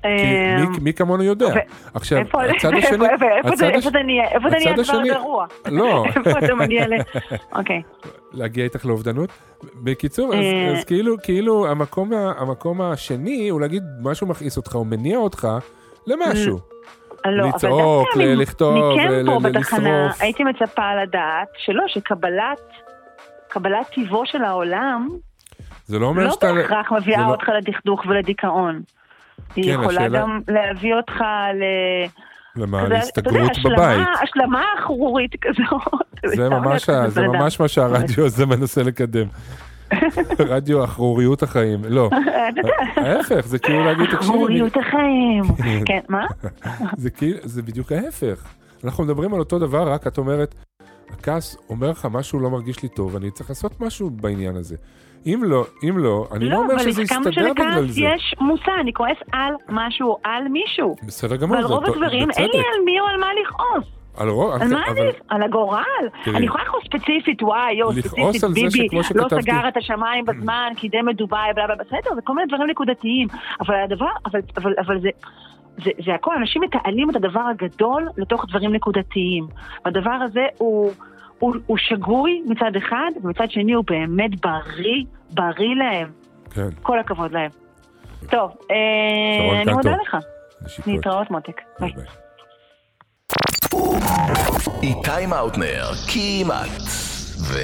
כי אמ, מי, כמונו יודע. עכשיו, הצד השני... איפה- זה- זה נהיה? זה השני- גרוע? לא. איפה אתה מגיע ל... אוקיי. להגיע איתך לאובדנות. בקיצור, אז, אה. אז כאילו, כאילו המקום, השני הוא להגיד משהו מכעיס אותך או מניע אותך למשהו. לא, אבל לצעוק, לכתוב, לשרוף. הייתי מצפה לדעת שלא, שקבלת קבלת טיבו של העולם זה לא אומר לא שאתה... בהכרח מביאה זה לא- אותך לדכדוך ולדיכאון. היא כן, יכולה השאלה- גם להביא אותך ל... למה? להסתגרות השלמה- בבית. השלמה אחרורית כזאת. זה ממש, ה- זה. ממש מה שהרדיו הזה מנסה לקדם. רדיו אחרוריות החיים. לא, יודע, ההפך, זה כאילו להגיד, תקשיבי, אחרוריות החיים. כן, מה? זה כאילו, זה בדיוק ההפך. אנחנו מדברים על אותו דבר, רק את אומרת, הכעס אומר לך משהו לא מרגיש לי טוב, אני צריך לעשות משהו בעניין הזה. אם לא, אם לא, אני לא אומר שזה אבל כמה יסתדר בגלל שלכעס זה. יש מושא, אני כועס על משהו, על מישהו. בסדר גמור, ועל רוב הדברים אין לי. על מי או על מה לכעוס. על רוב, על מה אבל- אני? על הגורל. תראי. אני יכולה לכעוס ספציפית, וואי, יו, ספציפית, ביבי, לא סגר את השמיים בזמן, קידם את דובאי, בלה בלה, בסדר, זה כל מיני דברים נקודתיים. אבל הדבר, אבל- אבל- אבל זה... זה, זה הכל, אנשים מתעלים את הדבר הגדול לתוך דברים נקודתיים. והדבר הזה הוא, הוא, הוא שגוי מצד אחד, ומצד שני הוא באמת בריא, בריא להם. כן, כל הכבוד להם. טוב, אה, אני. מודה לך. להתראות מותק. ביי. ביי. איתי מאוטנר, כמעט. ו...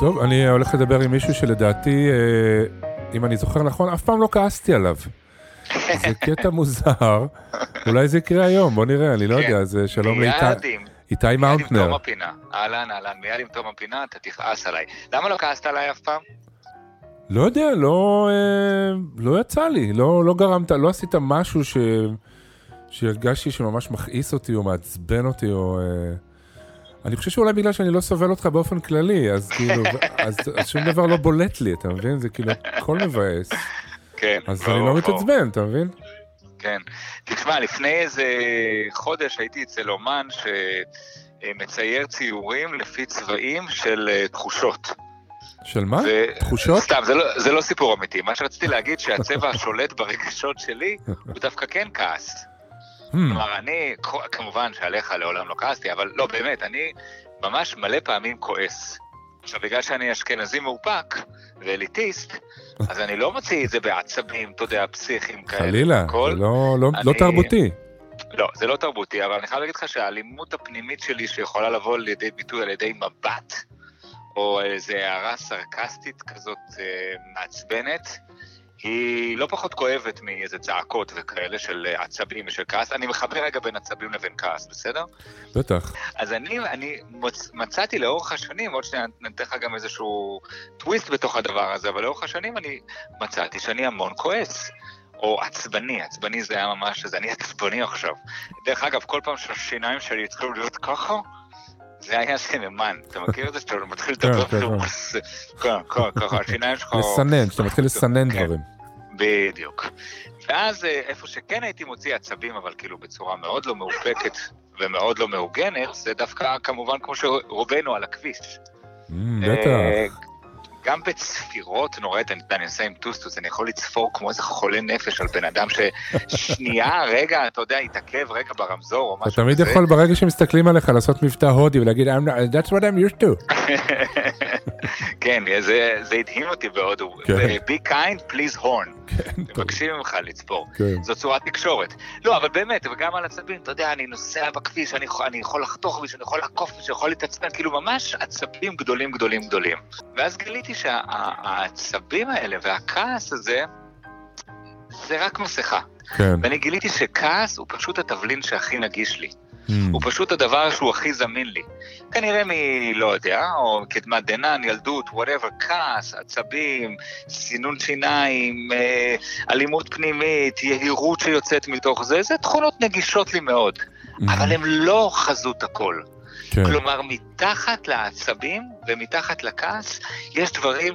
טוב, אני הולך לדבר עם מישהו שלדעתי, אה, אם אני זוכר נכון, אף פעם לא כעסתי עליו. זה קטע מוזר, אולי זה יקרה היום, בוא נראה, אני לא כן. יודע, זה שלום לאיתי איתי מיד עם מאונטנר. תום הפינה. אהלן, אהלן, מיד עם תום הפינה אתה תכעס עליי. למה לא כעסת עליי אף פעם? לא יודע, לא, אה, לא יצא לי, לא, לא גרמת, לא עשית משהו ש... שהרגשתי שממש מכעיס אותי או מעצבן אותי או... אה, אני חושב שאולי בגלל שאני לא סובל אותך באופן כללי, אז כאילו, אז, אז שום דבר לא בולט לי, אתה מבין? זה כאילו הכל מבאס. כן. אז אני לא. מתעצבן, אתה מבין? כן. תשמע, לפני איזה חודש הייתי אצל אומן שמצייר ציורים לפי צבעים של אה, תחושות. של מה? ו- תחושות? סתם, זה לא, זה לא סיפור אמיתי. מה שרציתי להגיד שהצבע השולט ברגשות שלי הוא דווקא כן כעס. Hmm, כלומר, אני, כמובן שעליך לעולם לא כעסתי, אבל לא, באמת, אני ממש מלא פעמים כועס. עכשיו, בגלל שאני אשכנזי מאופק ואליטיסט, אז אני לא מוציא את זה בעצבים, אתה יודע, פסיכיים כאלה. חלילה. זה לא, לא, לא אני- תרבותי. לא, זה לא תרבותי, אבל אני חייב להגיד לך שהאלימות הפנימית שלי שיכולה לבוא לידי ביטוי על ידי מבט, או איזו הערה סרקסטית כזאת אה, מעצבנת, היא לא פחות כואבת מאיזה צעקות וכאלה של אה, עצבים ושל כעס. אני מחבר רגע בין עצבים לבין כעס, בסדר? בטח. אז אני, אני מוצ, מצאתי לאורך השנים, עוד שנייה ניתן לך גם איזשהו טוויסט בתוך הדבר הזה, אבל לאורך השנים אני מצאתי שאני המון כועס. או עצבני, עצבני זה היה ממש, זה אני עצבני עכשיו. דרך אגב, כל פעם שהשיניים שלי התחילו להיות ככה, זה היה סממן. אתה מכיר את זה שאתה מתחיל כן, לדבר כן, ככה, ככה, השיניים שלך... לסנן, שאתה מתחיל לסנן כן. דברים. בדיוק. ואז אה, איפה שכן הייתי מוציא עצבים, אבל כאילו בצורה מאוד לא מאופקת ומאוד לא מעוגנת, זה דווקא כמובן כמו שרובנו על הכביש. Mm, אה, בטח. גם בצפירות נוראית, אני אני עושה עם טוסטוס, אני יכול לצפור כמו איזה חולה נפש על בן אדם ששנייה, רגע, אתה יודע, יתעכב רגע ברמזור או אתה משהו תמיד כזה. יכול ברגע שמסתכלים עליך לעשות מבטא הודי ולהגיד "I'm not- That's what I'm used to. כן, זה, זה הדהים אותי בהודו. כן. ו-be kind, please horn. כן. מבקשים ממך לצפור. כן. זו צורת תקשורת. לא, אבל באמת, וגם על עצבים, אתה יודע, אני נוסע בכביש, אני, אני יכול לחתוך מישהו, אני יכול לעקוף מישהו, יכול להתעצבן, כאילו ממש עצבים גדולים גדולים גדולים. ואז גיליתי שהעצבים האלה והכעס הזה, זה רק מסכה. כן. ואני גיליתי שכעס הוא פשוט התבלין שהכי נגיש לי. Mm, הוא פשוט הדבר שהוא הכי זמין לי. כנראה מ... לא יודע, או קדמת דנן, ילדות, whatever, כעס, עצבים, סינון שיניים, אה, אלימות פנימית, יהירות שיוצאת מתוך זה, זה תכונות נגישות לי מאוד. mm. אבל הן לא חזות הכל. כן. כלומר, מתחת לעצבים ומתחת לכעס, יש דברים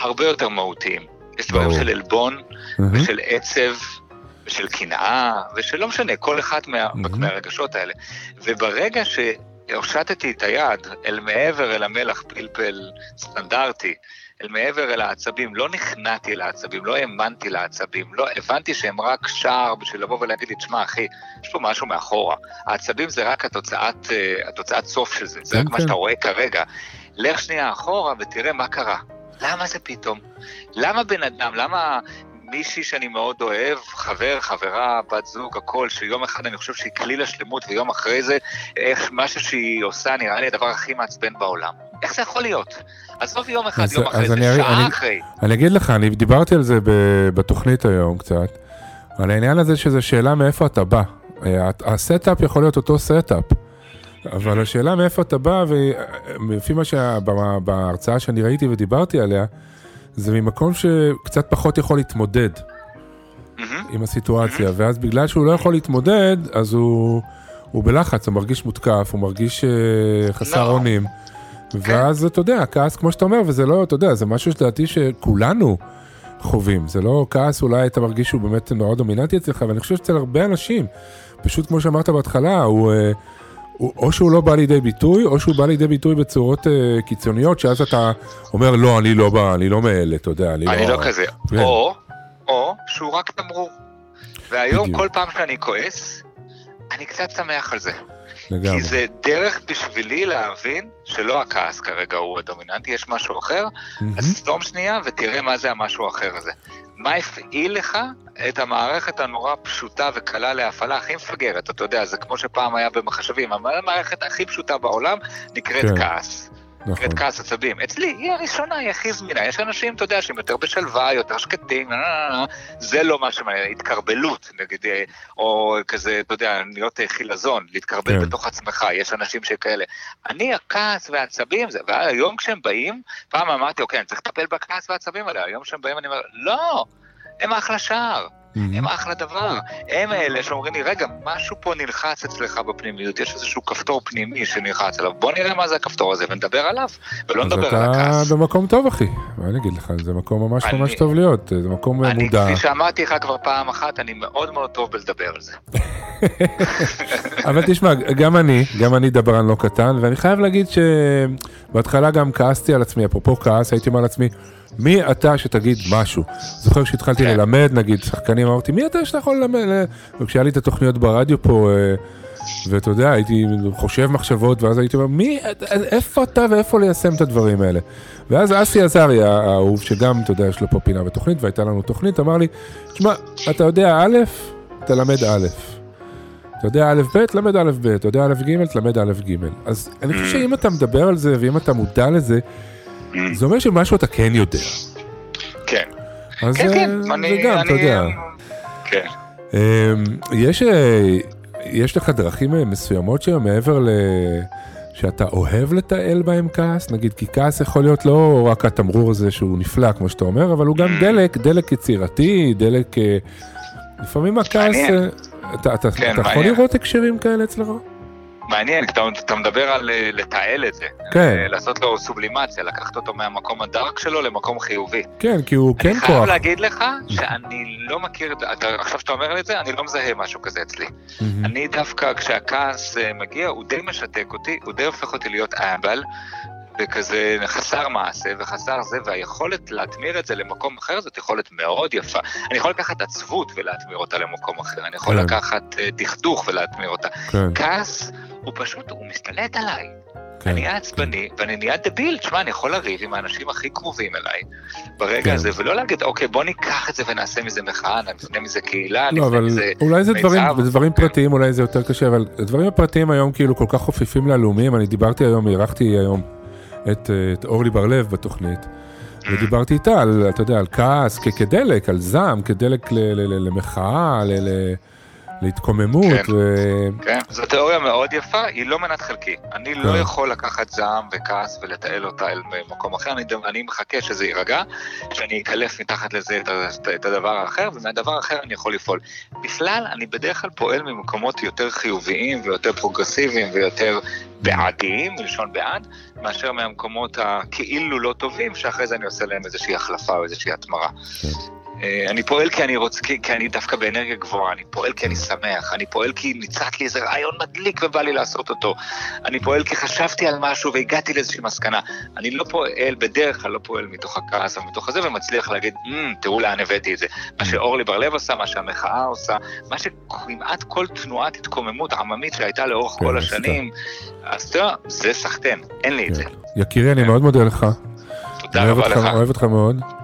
הרבה יותר מהותיים. יש דברים. של עלבון מהמם. ושל עצב ושל קנאה, ושל לא משנה, כל אחד מה, מהמם. מהרגשות האלה. וברגע שהושטתי את היד אל מעבר אל המלח פלפל סטנדרטי, אל מעבר אל העצבים, לא נכנעתי אל העצבים, לא האמנתי לעצבים, לא הבנתי שהם רק שער בשביל לבוא ולהגיד לי, תשמע אחי, יש פה משהו מאחורה. העצבים זה רק התוצאת, אה, התוצאת סוף של זה, זה כן, רק מה כן. שאתה רואה כרגע. לך שנייה אחורה ותראה מה קרה. למה זה פתאום? למה בן אדם, למה מישהי שאני מאוד אוהב, חבר, חברה, בת זוג, הכל, שיום אחד אני חושב שהיא כליל השלמות, ויום אחרי זה, איך משהו שהיא עושה נראה לי הדבר הכי מעצבן בעולם. איך זה יכול להיות? עזוב יום אחד, אז- יום אחרי אז זה, אני- שעה אני- אחרי. אני אגיד לך, אני דיברתי על זה ב- בתוכנית היום קצת, על העניין הזה שזו שאלה מאיפה אתה בא. אה, ה setup יכול להיות אותו setup, אבל השאלה מאיפה אתה בא, ולפי מה שבהרצאה שאני ראיתי ודיברתי עליה, זה ממקום שקצת פחות יכול להתמודד מהמם. עם הסיטואציה, ואז בגלל שהוא לא יכול להתמודד, אז הוא, הוא בלחץ, הוא מרגיש מותקף, הוא מרגיש אה, חסר. אונים. ואז אתה יודע, כעס כמו שאתה אומר, וזה לא, אתה יודע, זה משהו שלדעתי שכולנו חווים. זה לא כעס, אולי אתה מרגיש שהוא באמת מאוד דומיננטי אצלך, ואני חושב שאצל הרבה אנשים, פשוט כמו שאמרת בהתחלה, הוא, הוא, או שהוא לא בא לידי ביטוי, או שהוא בא לידי ביטוי בצורות אה, קיצוניות, שאז אתה אומר, לא, אני לא בא, אני לא מאלה, אתה יודע, אני, אני לא כזה. כן. או, או שהוא רק תמרור. והיום בדיוק. כל פעם שאני כועס, אני קצת שמח על זה. לגמרי. כי זה דרך בשבילי להבין שלא הכעס כרגע הוא הדומיננטי, יש משהו אחר, מהמם. אז סתום שנייה ותראה מה זה המשהו האחר הזה. מה הפעיל לך את המערכת הנורא פשוטה וקלה להפעלה הכי מפגרת, אתה יודע, זה כמו שפעם היה במחשבים, המערכת הכי פשוטה בעולם נקראת כן. כעס. נכון. נקראת כעס עצבים. אצלי היא הראשונה, היא הכי זמינה. יש אנשים, אתה יודע, שהם יותר בשלווה, יותר שקטים, אה, אה, אה, זה לא מה שמעניין, התקרבלות, נגיד, או כזה, אתה יודע, להיות חילזון, להתקרבל כן. בתוך עצמך, יש אנשים שכאלה. אני, הכעס והעצבים, זה, והיום כשהם באים, פעם אמרתי, אוקיי, אני צריך לטפל בכעס והעצבים האלה, היום כשהם באים אני אומר, לא, הם אחלה שער. מהמם. הם אחלה דבר. הם אלה שאומרים לי, רגע, משהו פה נלחץ אצלך בפנימיות, יש איזשהו כפתור פנימי שנלחץ עליו, בוא נראה מה זה הכפתור הזה ונדבר עליו, ולא אז נדבר על אתה הכעס. במקום טוב, אחי. מה אני אגיד לך, זה מקום ממש אני- ממש טוב להיות, זה מקום אה, אני, מודע. כפי שאמרתי לך כבר פעם אחת, אני מאוד מאוד טוב בלדבר על זה. אבל תשמע, גם אני, גם אני דברן לא קטן, ואני חייב להגיד שבהתחלה גם כעסתי על עצמי, אפרופו כעס, הייתי אומר לעצמי, מי אתה שתגיד משהו? זוכר שהתחלתי כן. ללמד, נגיד, שחקנים, אמרתי, מי אתה שאתה יכול ללמד? וכשהיה לי את התוכניות ברדיו פה, אה, ואתה יודע, הייתי חושב מחשבות, ואז הייתי אומר, מי, איפה אתה ואיפה ליישם את הדברים האלה? ואז אסי עזריה, האהוב, שגם, אתה יודע, יש לו פה פינה בתוכנית, והייתה לנו תוכנית, אמר לי, תשמע, אתה יודע א', תלמד א'. אתה יודע א' ב', תלמד א' ב', אתה יודע א' ג', תלמד א' ג'. אז אני חושב שאם אתה מדבר על זה, ואם אתה מודע לזה, זה אומר שמשהו אתה כן יודע. כן. אז כן, אה, כן, זה אני... גם, אתה אני- יודע. כן. אמ, יש, אה, יש לך דרכים אה, מסוימות שהן מעבר ל... שאתה אוהב לתעל בהם כעס? נגיד, כי כעס יכול להיות לא רק התמרור הזה שהוא נפלא, כמו שאתה אומר, אבל הוא גם דלק, דלק יצירתי, דלק... אה, לפעמים הכעס... מעניין. אתה, אתה, כן, אתה יכול. לראות הקשרים כאלה אצלך? מעניין, אתה, אתה מדבר על אה, לתעל את זה. כן. אה, לעשות לו סובלימציה, לקחת אותו מהמקום הדארק שלו למקום חיובי. כן, כי הוא כן אני כוח. חייב להגיד לך שאני לא מכיר, אתה, עכשיו שאתה אומר לי את זה, אני לא מזהה משהו כזה אצלי. מהמם. אני דווקא, כשהכעס אה, מגיע, הוא די משתק אותי, הוא די הופך אותי להיות אהבל, וכזה חסר מעשה וחסר זה, והיכולת להטמיר את זה למקום אחר זאת יכולת מאוד יפה. אני יכול לקחת עצבות ולהטמיר אותה למקום אחר, אני יכול כן. לקחת אה, דכדוך ולהטמיר אותה. כן, כעס, הוא פשוט, הוא מסתלט עליי. כן. אני אהיה עצבני, ואני נהיה דביל, תשמע, אני יכול לריב עם האנשים הכי קרובים אליי ברגע כן. הזה, ולא להגיד, אוקיי, בוא ניקח את זה ונעשה מזה מחאה, נבנה מזה קהילה, לא, נבנה אבל מזה... אולי זה מיצב. דברים, דברים כן. פרטיים, אולי זה יותר קשה, אבל הדברים הפרטיים היום כאילו כל כך חופפים ללאומיים, אני דיברתי היום, אירחתי היום את, אה, את אורלי בר-לב בתוכנית, ודיברתי איתה על, אתה יודע, על כעס כדלק, על זעם, כדלק ל- ל- ל- למחאה, ל- ל- להתקוממות. כן. ו- כן, זו תיאוריה מאוד יפה, היא לא מנת חלקי. אני לא כן. יכול לקחת זעם וכעס ולתעל אותה אל מקום אחר, אני, אני מחכה שזה יירגע, שאני אקלף מתחת לזה את, ה- את הדבר האחר, ומהדבר האחר אני יכול לפעול. בכלל, אני בדרך כלל פועל ממקומות יותר חיוביים ויותר פרוגרסיביים ויותר בעדיים, מלשון בעד, מאשר מהמקומות הכאילו לא טובים, שאחרי זה אני עושה להם איזושהי החלפה או איזושהי התמרה. כן. אה, אני פועל כי אני רוצה, כי, כי אני דווקא באנרגיה גבוהה, אני פועל כי אני שמח, אני פועל כי ניצת לי איזה רעיון מדליק ובא לי לעשות אותו, אני פועל כי חשבתי על משהו והגעתי לאיזושהי מסקנה. אני לא פועל, בדרך כלל לא פועל מתוך הכעס או מתוך הזה, ומצליח להגיד, mm, תראו לאן הבאתי את זה. מה שאורלי בר-לב עושה, מה שהמחאה עושה, מה שכמעט כל תנועת התקוממות עממית שהייתה לאורך כן, כל. השנים, אז אתה יודע, זה סחטיין, אין לי את זה. כן. יקירי, אני מאוד מודה לך. תודה רבה לך. אוהב אותך מאוד.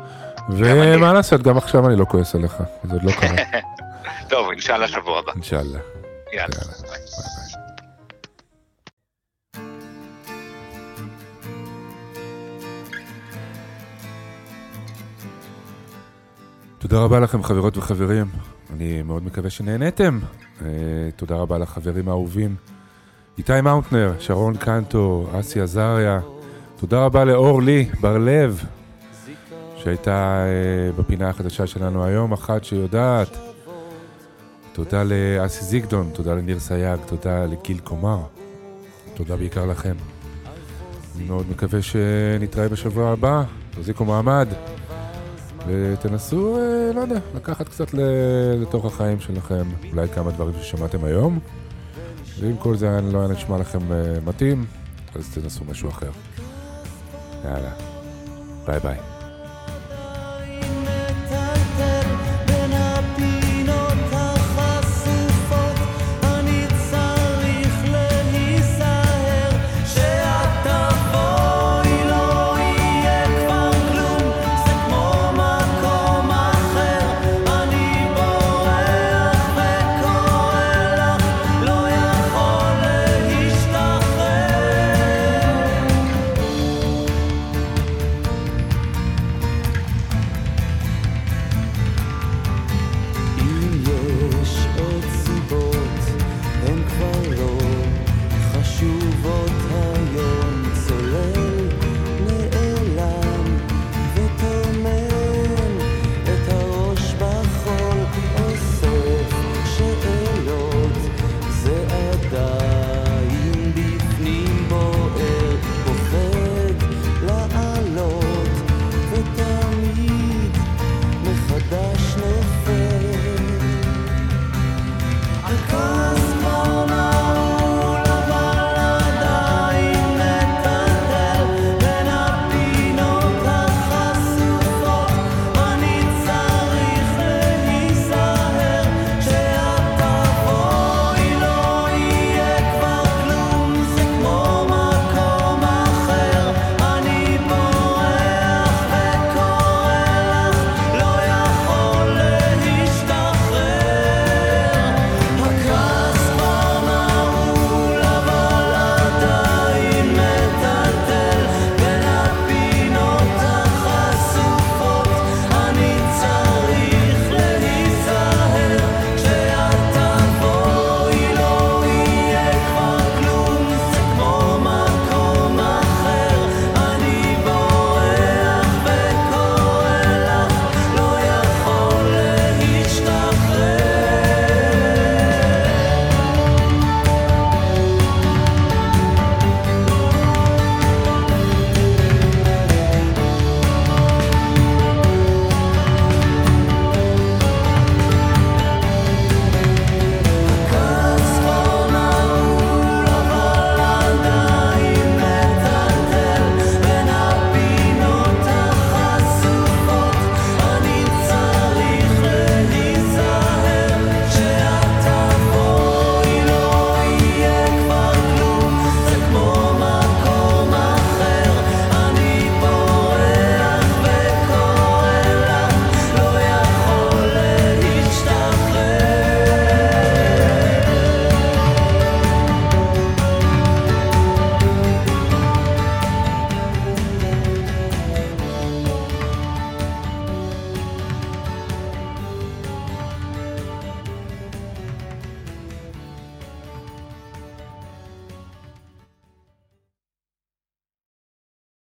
ומה לעשות, גם עכשיו אני לא כועס עליך, זה עוד לא קרה, טוב, אינשאללה שבוע הבא. אינשאללה. יאללה. תודה רבה לכם חברות וחברים, אני מאוד מקווה שנהניתם. אה, תודה רבה לחברים האהובים. איתי מאונטנר, שרון קנטו, אסי עזריה. תודה רבה לאורלי בר-לב, שהייתה אה, בפינה החדשה שלנו היום, אחת שיודעת. תודה לאסי זיגדון, תודה לניר סייג, תודה לגיל קומר. תודה בעיקר לכם. אני מאוד מקווה שנתראה בשבוע הבא, תחזיקו מעמד. ותנסו, אה, לא יודע, לקחת קצת לתוך החיים שלכם, אולי כמה דברים ששמעתם היום, ואם כל זה לא היה נשמע לכם אה, מתאים, אז תנסו משהו אחר. יאללה, ביי ביי.